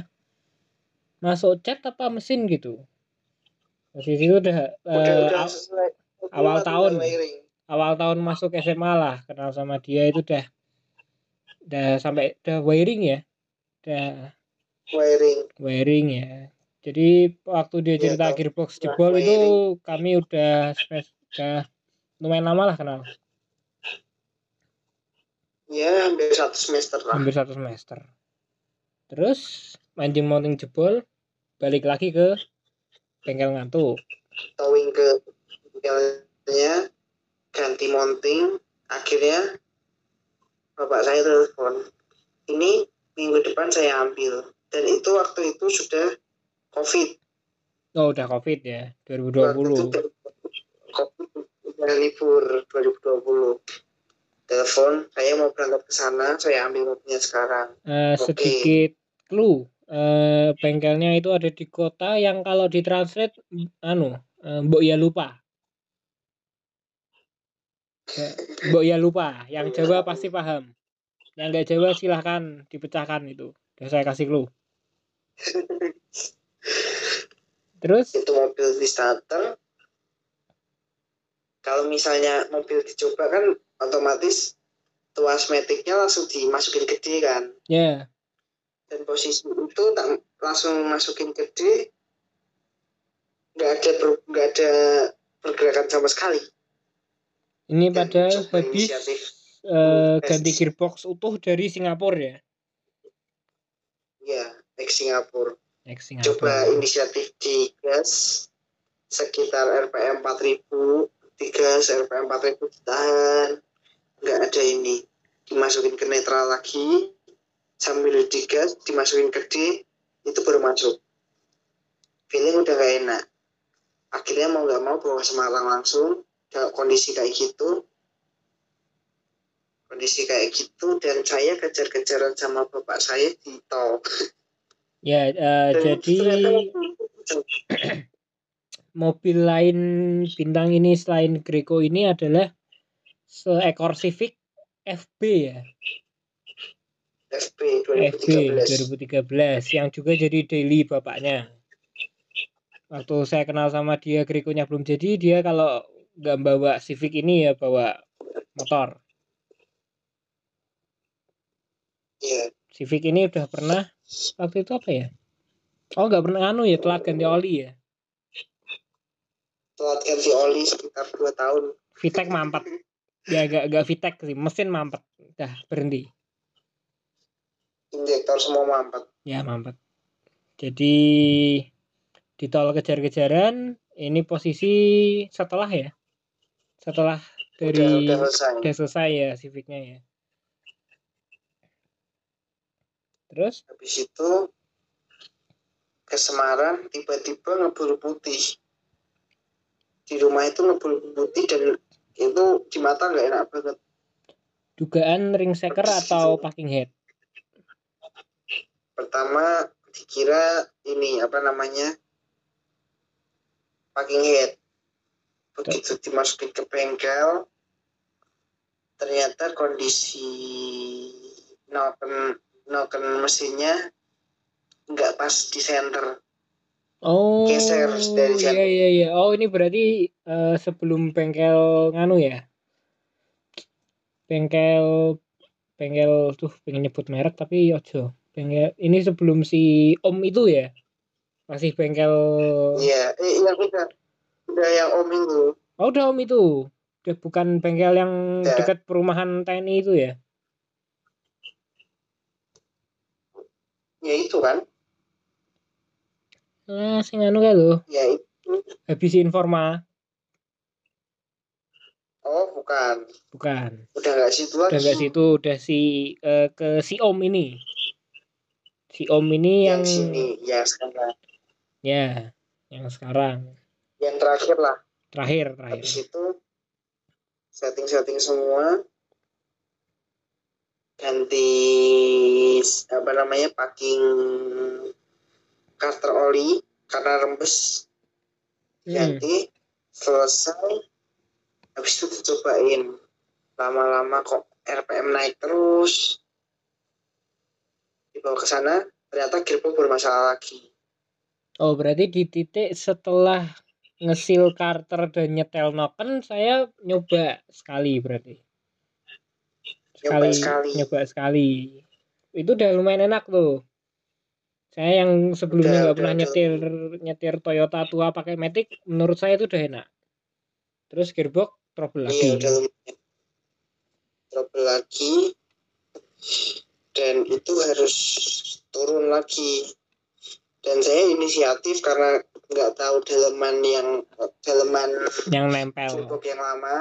masuk cat apa mesin gitu. Posisi itu udah, udah eh, udah aw- sesuai awal tahun. awal tahun masuk SMA lah kenal sama dia itu udah udah sampai udah wiring ya udah wiring wiring ya Jadi waktu dia Iya, cerita tahu. gearbox jebol itu kami udah spes udah lumayan lama lah kenal. ya hampir satu semester lah Hampir satu semester. Terus mancing mounting jebol balik lagi ke bengkel ngantuk. towing ke bengkelnya ganti mounting akhirnya bapak saya telepon ini minggu depan saya ambil dan itu waktu itu sudah covid Oh udah covid ya waktu itu 2020. covid udah libur 2020 telepon saya mau berangkat ke sana saya ambil mobilnya sekarang. Eh, Oke. sedikit clue. Eh, bengkelnya itu ada di kota yang kalau ditranslate anu eh, mbok ya lupa. Ya, mbok ya lupa. Yang Jawa pasti paham. Yang nggak Jawa silahkan dipecahkan itu. Udah saya kasih clue. Terus? Itu mobil di starter kalau misalnya mobil dicoba kan otomatis tuas metiknya langsung dimasukin ke D kan. Ya. Dan posisi itu tak langsung masukin ke D nggak ada nggak ada pergerakan sama sekali. Ini Dan padahal coba habis inisiatif. eh, ganti gearbox utuh dari Singapura ya? Ya ex Singapura. Coba Singapura. inisiatif di gas sekitar RPM 4000 digas RPM 4000 ditahan. Nggak ada ini. Dimasukin ke netral lagi. Sambil digas dimasukin ke D itu baru masuk. Feeling udah gak enak. Akhirnya mau nggak mau bawa Semarang langsung. Dalam kondisi kayak gitu. Kondisi kayak gitu dan saya kejar-kejaran sama bapak saya di tol. Ya Dan jadi ternyata- mobil lain bintang ini selain Greco ini adalah seekor Civic FB ya? FB FB 2013 2013 yang juga jadi daily bapaknya. Waktu saya kenal sama dia Greco-nya belum jadi dia kalau nggak bawa Civic ini ya bawa motor. Iya, Civic ini udah pernah waktu itu apa ya? Oh nggak pernah anu ya telat ganti oli ya telat ganti oli sekitar 2 tahun. VTEC mampet ya gak, gak VTEC sih mesin mampet dah berhenti Injektor semua mampet. ya mampet jadi di tol kejar-kejaran ini posisi setelah ya setelah Udah, dari udah selesai. udah selesai ya Civicnya ya terus Habis itu ke Semarang tiba-tiba ngebul putih. Di rumah itu ngebul putih dan itu di mata nggak enak banget. dugaan ring shaker atau packing head Pertama dikira ini apa namanya packing head. Begitu dimasukin ke bengkel, ternyata kondisi noken noken mesinnya nggak pas di center. Oh Geser dari iya iya iya. Oh ini berarti eh, sebelum bengkel nganu ya? Bengkel bengkel tuh pengen nyebut merek tapi ojo bengkel ini sebelum si om itu ya? Masih bengkel Iya, iya udah. Udah yang om itu. oh udah om itu. Udah bukan bengkel yang Udah. dekat perumahan TNI itu ya? Ya itu kan. Ah sing anu kae lho Ya itu. habis informa Oh bukan. bukan Udah nggak situ lagi. udah nggak situ udah si eh, ke si om ini si om ini yang, Yang sini, ya sekarang. ya yang sekarang Yang terakhir lah. terakhir terakhir Habis itu setting-setting semua ganti apa namanya packing karter oli karena rembes Hmm. selesai habis itu dicobain lama-lama kok RPM naik terus dibawa ke sana ternyata gearbox bermasalah lagi Oh, berarti di titik setelah ngesil Carter dan nyetel noken, saya nyoba sekali berarti. Nyoba Sekali, sekali. nyoba sekali. Itu udah lumayan enak tuh. Saya yang sebelumnya nggak pernah udah, nyetir nyetir Toyota tua pakai Matic, menurut saya itu udah enak. Terus gearbox trouble lagi. Iya, udah. Trouble lagi. Dan itu harus turun lagi. Dan saya inisiatif karena nggak tahu daleman yang daleman Yang nempel, gearbox yang lama.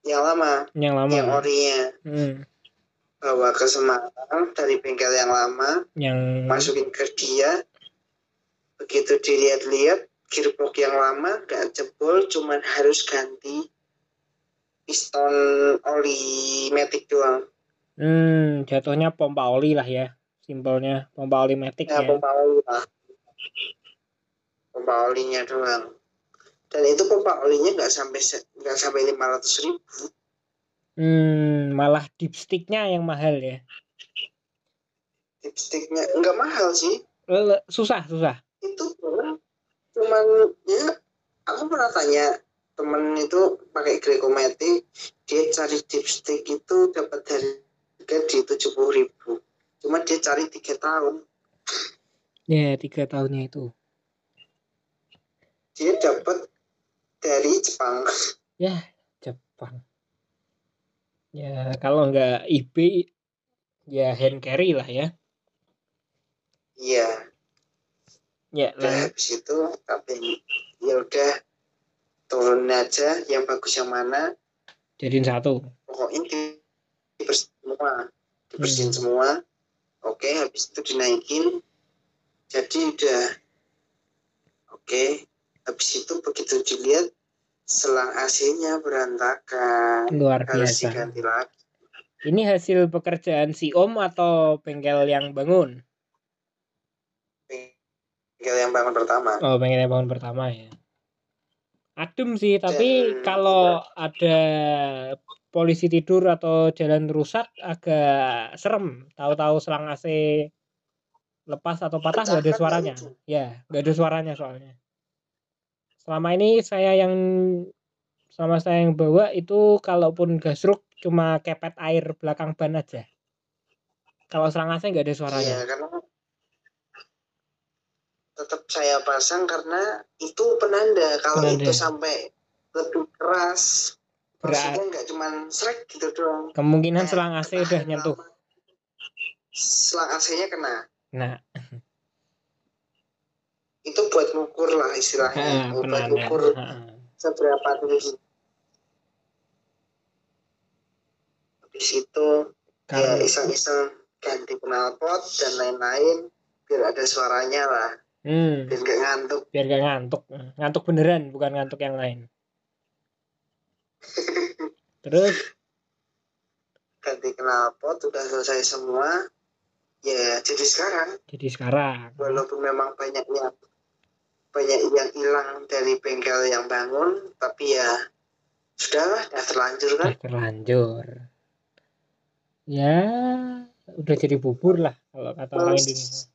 Yang lama, yang lama. yang orinya. Hmm, Bawa ke Semarang dari bengkel yang lama. yang masukin ke dia begitu dilihat-lihat gearbox yang lama gak jebol cuman harus ganti piston oli matic doang hmm, jatuhnya pompa oli lah ya. Simpelnya pompa oli Matic ya ya. pompa oli lah pompa olinya doang dan itu pompa olinya nggak sampai nggak sampai lima ratus ribu Hmm, malah dipsticknya yang mahal ya. dipsticknya nggak mahal sih Lele- Susah, susah. itu cuman ya aku pernah tanya temen itu pakai Grecomatic dia cari dipstick itu dapat harga di tujuh puluh ribu cuma dia cari tiga tahun Ya, tiga tahunnya itu. dia dapat dari Jepang Ya, Jepang. Ya, kalau nggak eBay, ya hand carry lah ya. iya Ya, udah lang- habis itu tapi ya udah turun aja yang bagus yang mana jadiin satu. pokoknya di dibersihin semua dibersihin Hmm. semua oke habis itu dinaikin jadi udah oke habis itu begitu dilihat selang AC-nya berantakan Luar harus biasa. diganti lagi Ini hasil pekerjaan si Om atau bengkel yang bangun? bengkel yang bangun pertama Oh, bengkel yang bangun pertama ya. Adem sih, tapi Dan- kalau ada polisi tidur atau jalan rusak agak serem. Tahu-tahu selang AC lepas atau patah nggak ada suaranya. lucu. Ya, nggak ada suaranya soalnya. Selama ini saya yang selama saya yang bawa itu kalaupun gasruk cuma kepet air belakang ban aja. Kalau selang AC nggak ada suaranya. Iya, karena tetap saya pasang karena itu penanda kalau Penanda. itu sampai lebih keras Berat. maksudnya nggak cuman srek gitu doang Kemungkinan Kayak selang AC udah nyentuh. selang AC-nya kena Nah, itu buat ngukur lah istilahnya. Ah, buat ngukur seberapa tinggi. Habis itu ya Karena iseng-iseng ganti knalpot dan lain-lain biar ada suaranya lah. Hmm, biar nggak ngantuk. Biar gak ngantuk. Ngantuk beneran, bukan ngantuk yang lain. Terus? Ganti knalpot udah selesai semua ya jadi sekarang. Jadi sekarang. Walaupun memang banyak yang banyak yang hilang dari bengkel yang bangun tapi ya sudahlah udah terlanjur kan udah terlanjur. Ya, udah jadi bubur lah kalau kata orang. Indonesia.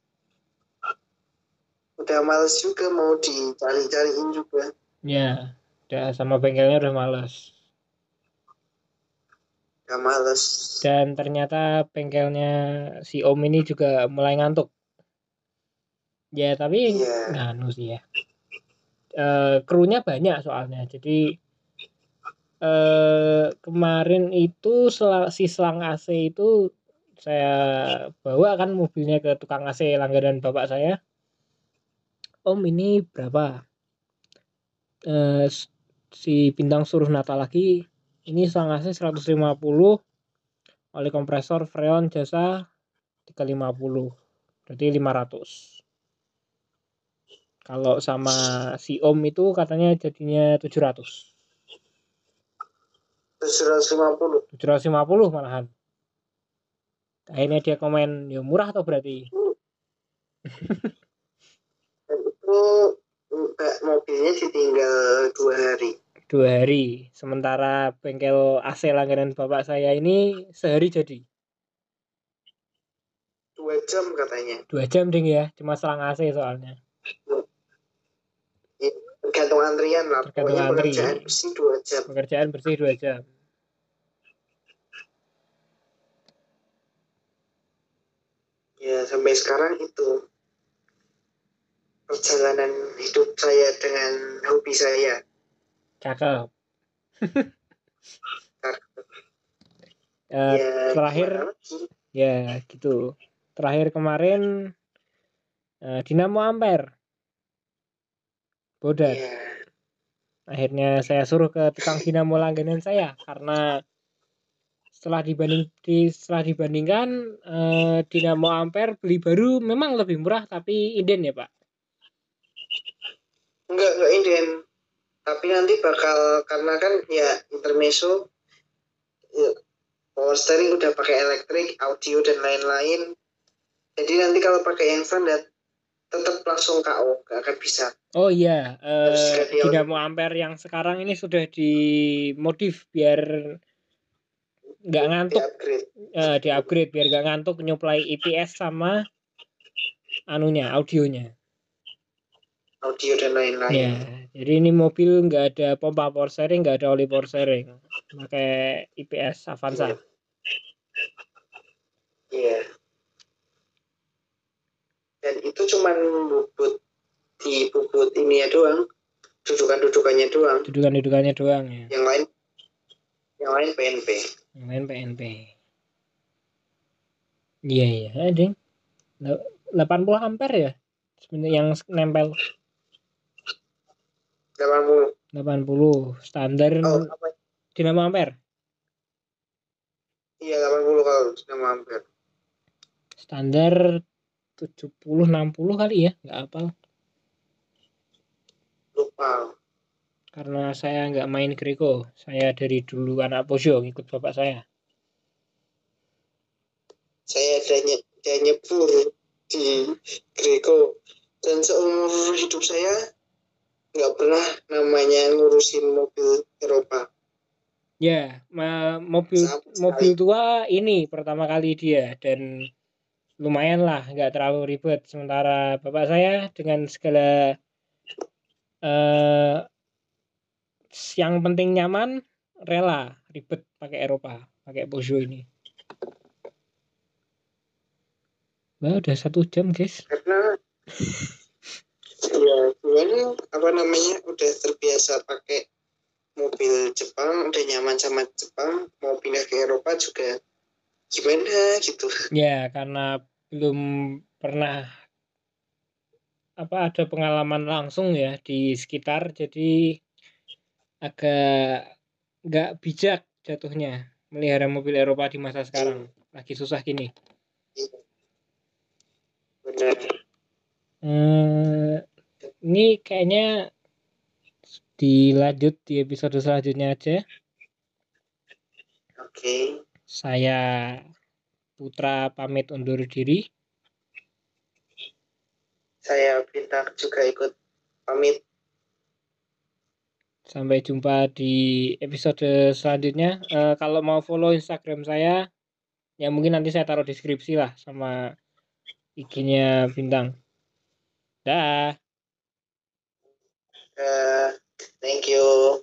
udah males juga mau dicari-cariin juga Ya, udah sama bengkelnya udah males. udah males Dan ternyata bengkelnya si Om ini juga mulai ngantuk. Ya, tapi Iya. nganu sih ya. Eh, krunya banyak soalnya. Jadi eh kemarin itu sel- si selang AC itu saya bawa kan mobilnya ke tukang AC langganan bapak saya. Om ini berapa? Eh, si bintang suruh nata lagi ini selang AC 150 oleh kompresor freon jasa 350 berarti 500 kalau sama si om itu katanya jadinya 700 750 750 malahan. Akhirnya dia komen ya murah tuh berarti? Itu mobilnya ditinggal dua hari. Dua hari. Sementara bengkel AC langganan bapak saya ini sehari jadi. Dua jam katanya. Dua jam ding ya. Cuma selang AC soalnya. Tergantung antrian lah Tergantung pokoknya antri. pekerjaan bersih dua jam pekerjaan bersih dua jam ya sampai sekarang itu perjalanan hidup saya dengan hobi saya Cakep. Eh, ya terakhir ya gitu. Terakhir kemarin eh, Dinamo Ampere. Bodat. ya Akhirnya saya suruh ke tukang dinamo langganan saya karena setelah dibanding di, setelah dibandingkan eh, Dinamo Ampere beli baru memang lebih murah tapi inden ya Pak. enggak enggak inden tapi nanti bakal karena kan ya intermezzo ya, power steering udah pakai elektrik audio dan lain-lain jadi nanti kalau pakai yang standar tetap langsung KO gak akan bisa Oh iya, eh, radio. Dinamo Ampere yang sekarang ini sudah dimodif biar nggak di ngantuk, upgrade eh, di upgrade biar nggak ngantuk nyuplai IPS sama anunya, audionya. audio dan lain-lain Ya, jadi ini mobil nggak ada pompa power steering, nggak ada oli power steering, pakai IPS Avanza. Iya. Dan itu cuman bubut di bubut ini ya doang, dudukan-dudukannya doang. Dudukan-dudukannya doang ya, Yang lain, yang lain PNP. yang lain PNP. Iya iya, eh. Lah, 80 ampere ya, sebenarnya yang nempel 80. 80 standar Oh, apa? Dinamo Ampere. Iya 80 kalau nama hampir. Standar 70 60 kali ya, nggak apa. Lupa. Karena saya nggak main Greco. Saya dari dulu anak Pojo ngikut bapak saya. Saya ada, nye, ada nyebur di Greco. Dan seumur hidup saya nggak pernah namanya ngurusin mobil Eropa. Ya, ma- mobil mobil tua ini pertama kali dia dan lumayan lah, nggak terlalu ribet. Sementara bapak saya dengan segala eh yang penting nyaman, rela ribet pakai Eropa, pakai Peugeot ini. Wah, udah satu jam, guys. Karena ya gimana apa namanya udah terbiasa pakai mobil Jepang udah nyaman sama Jepang mau pindah ke Eropa juga gimana gitu Ya, karena belum pernah apa ada pengalaman langsung ya di sekitar, jadi agak nggak bijak jatuhnya melihara mobil Eropa di masa sekarang. Lagi susah gini. benar Eh, ini kayaknya dilanjut di episode selanjutnya aja. oke Saya Putra pamit undur diri. saya bintang juga ikut pamit Sampai jumpa di episode selanjutnya. Eh, kalau mau follow Instagram saya, ya mungkin nanti saya taruh deskripsi lah sama IG-nya Bintang. Dah. Eh, thank you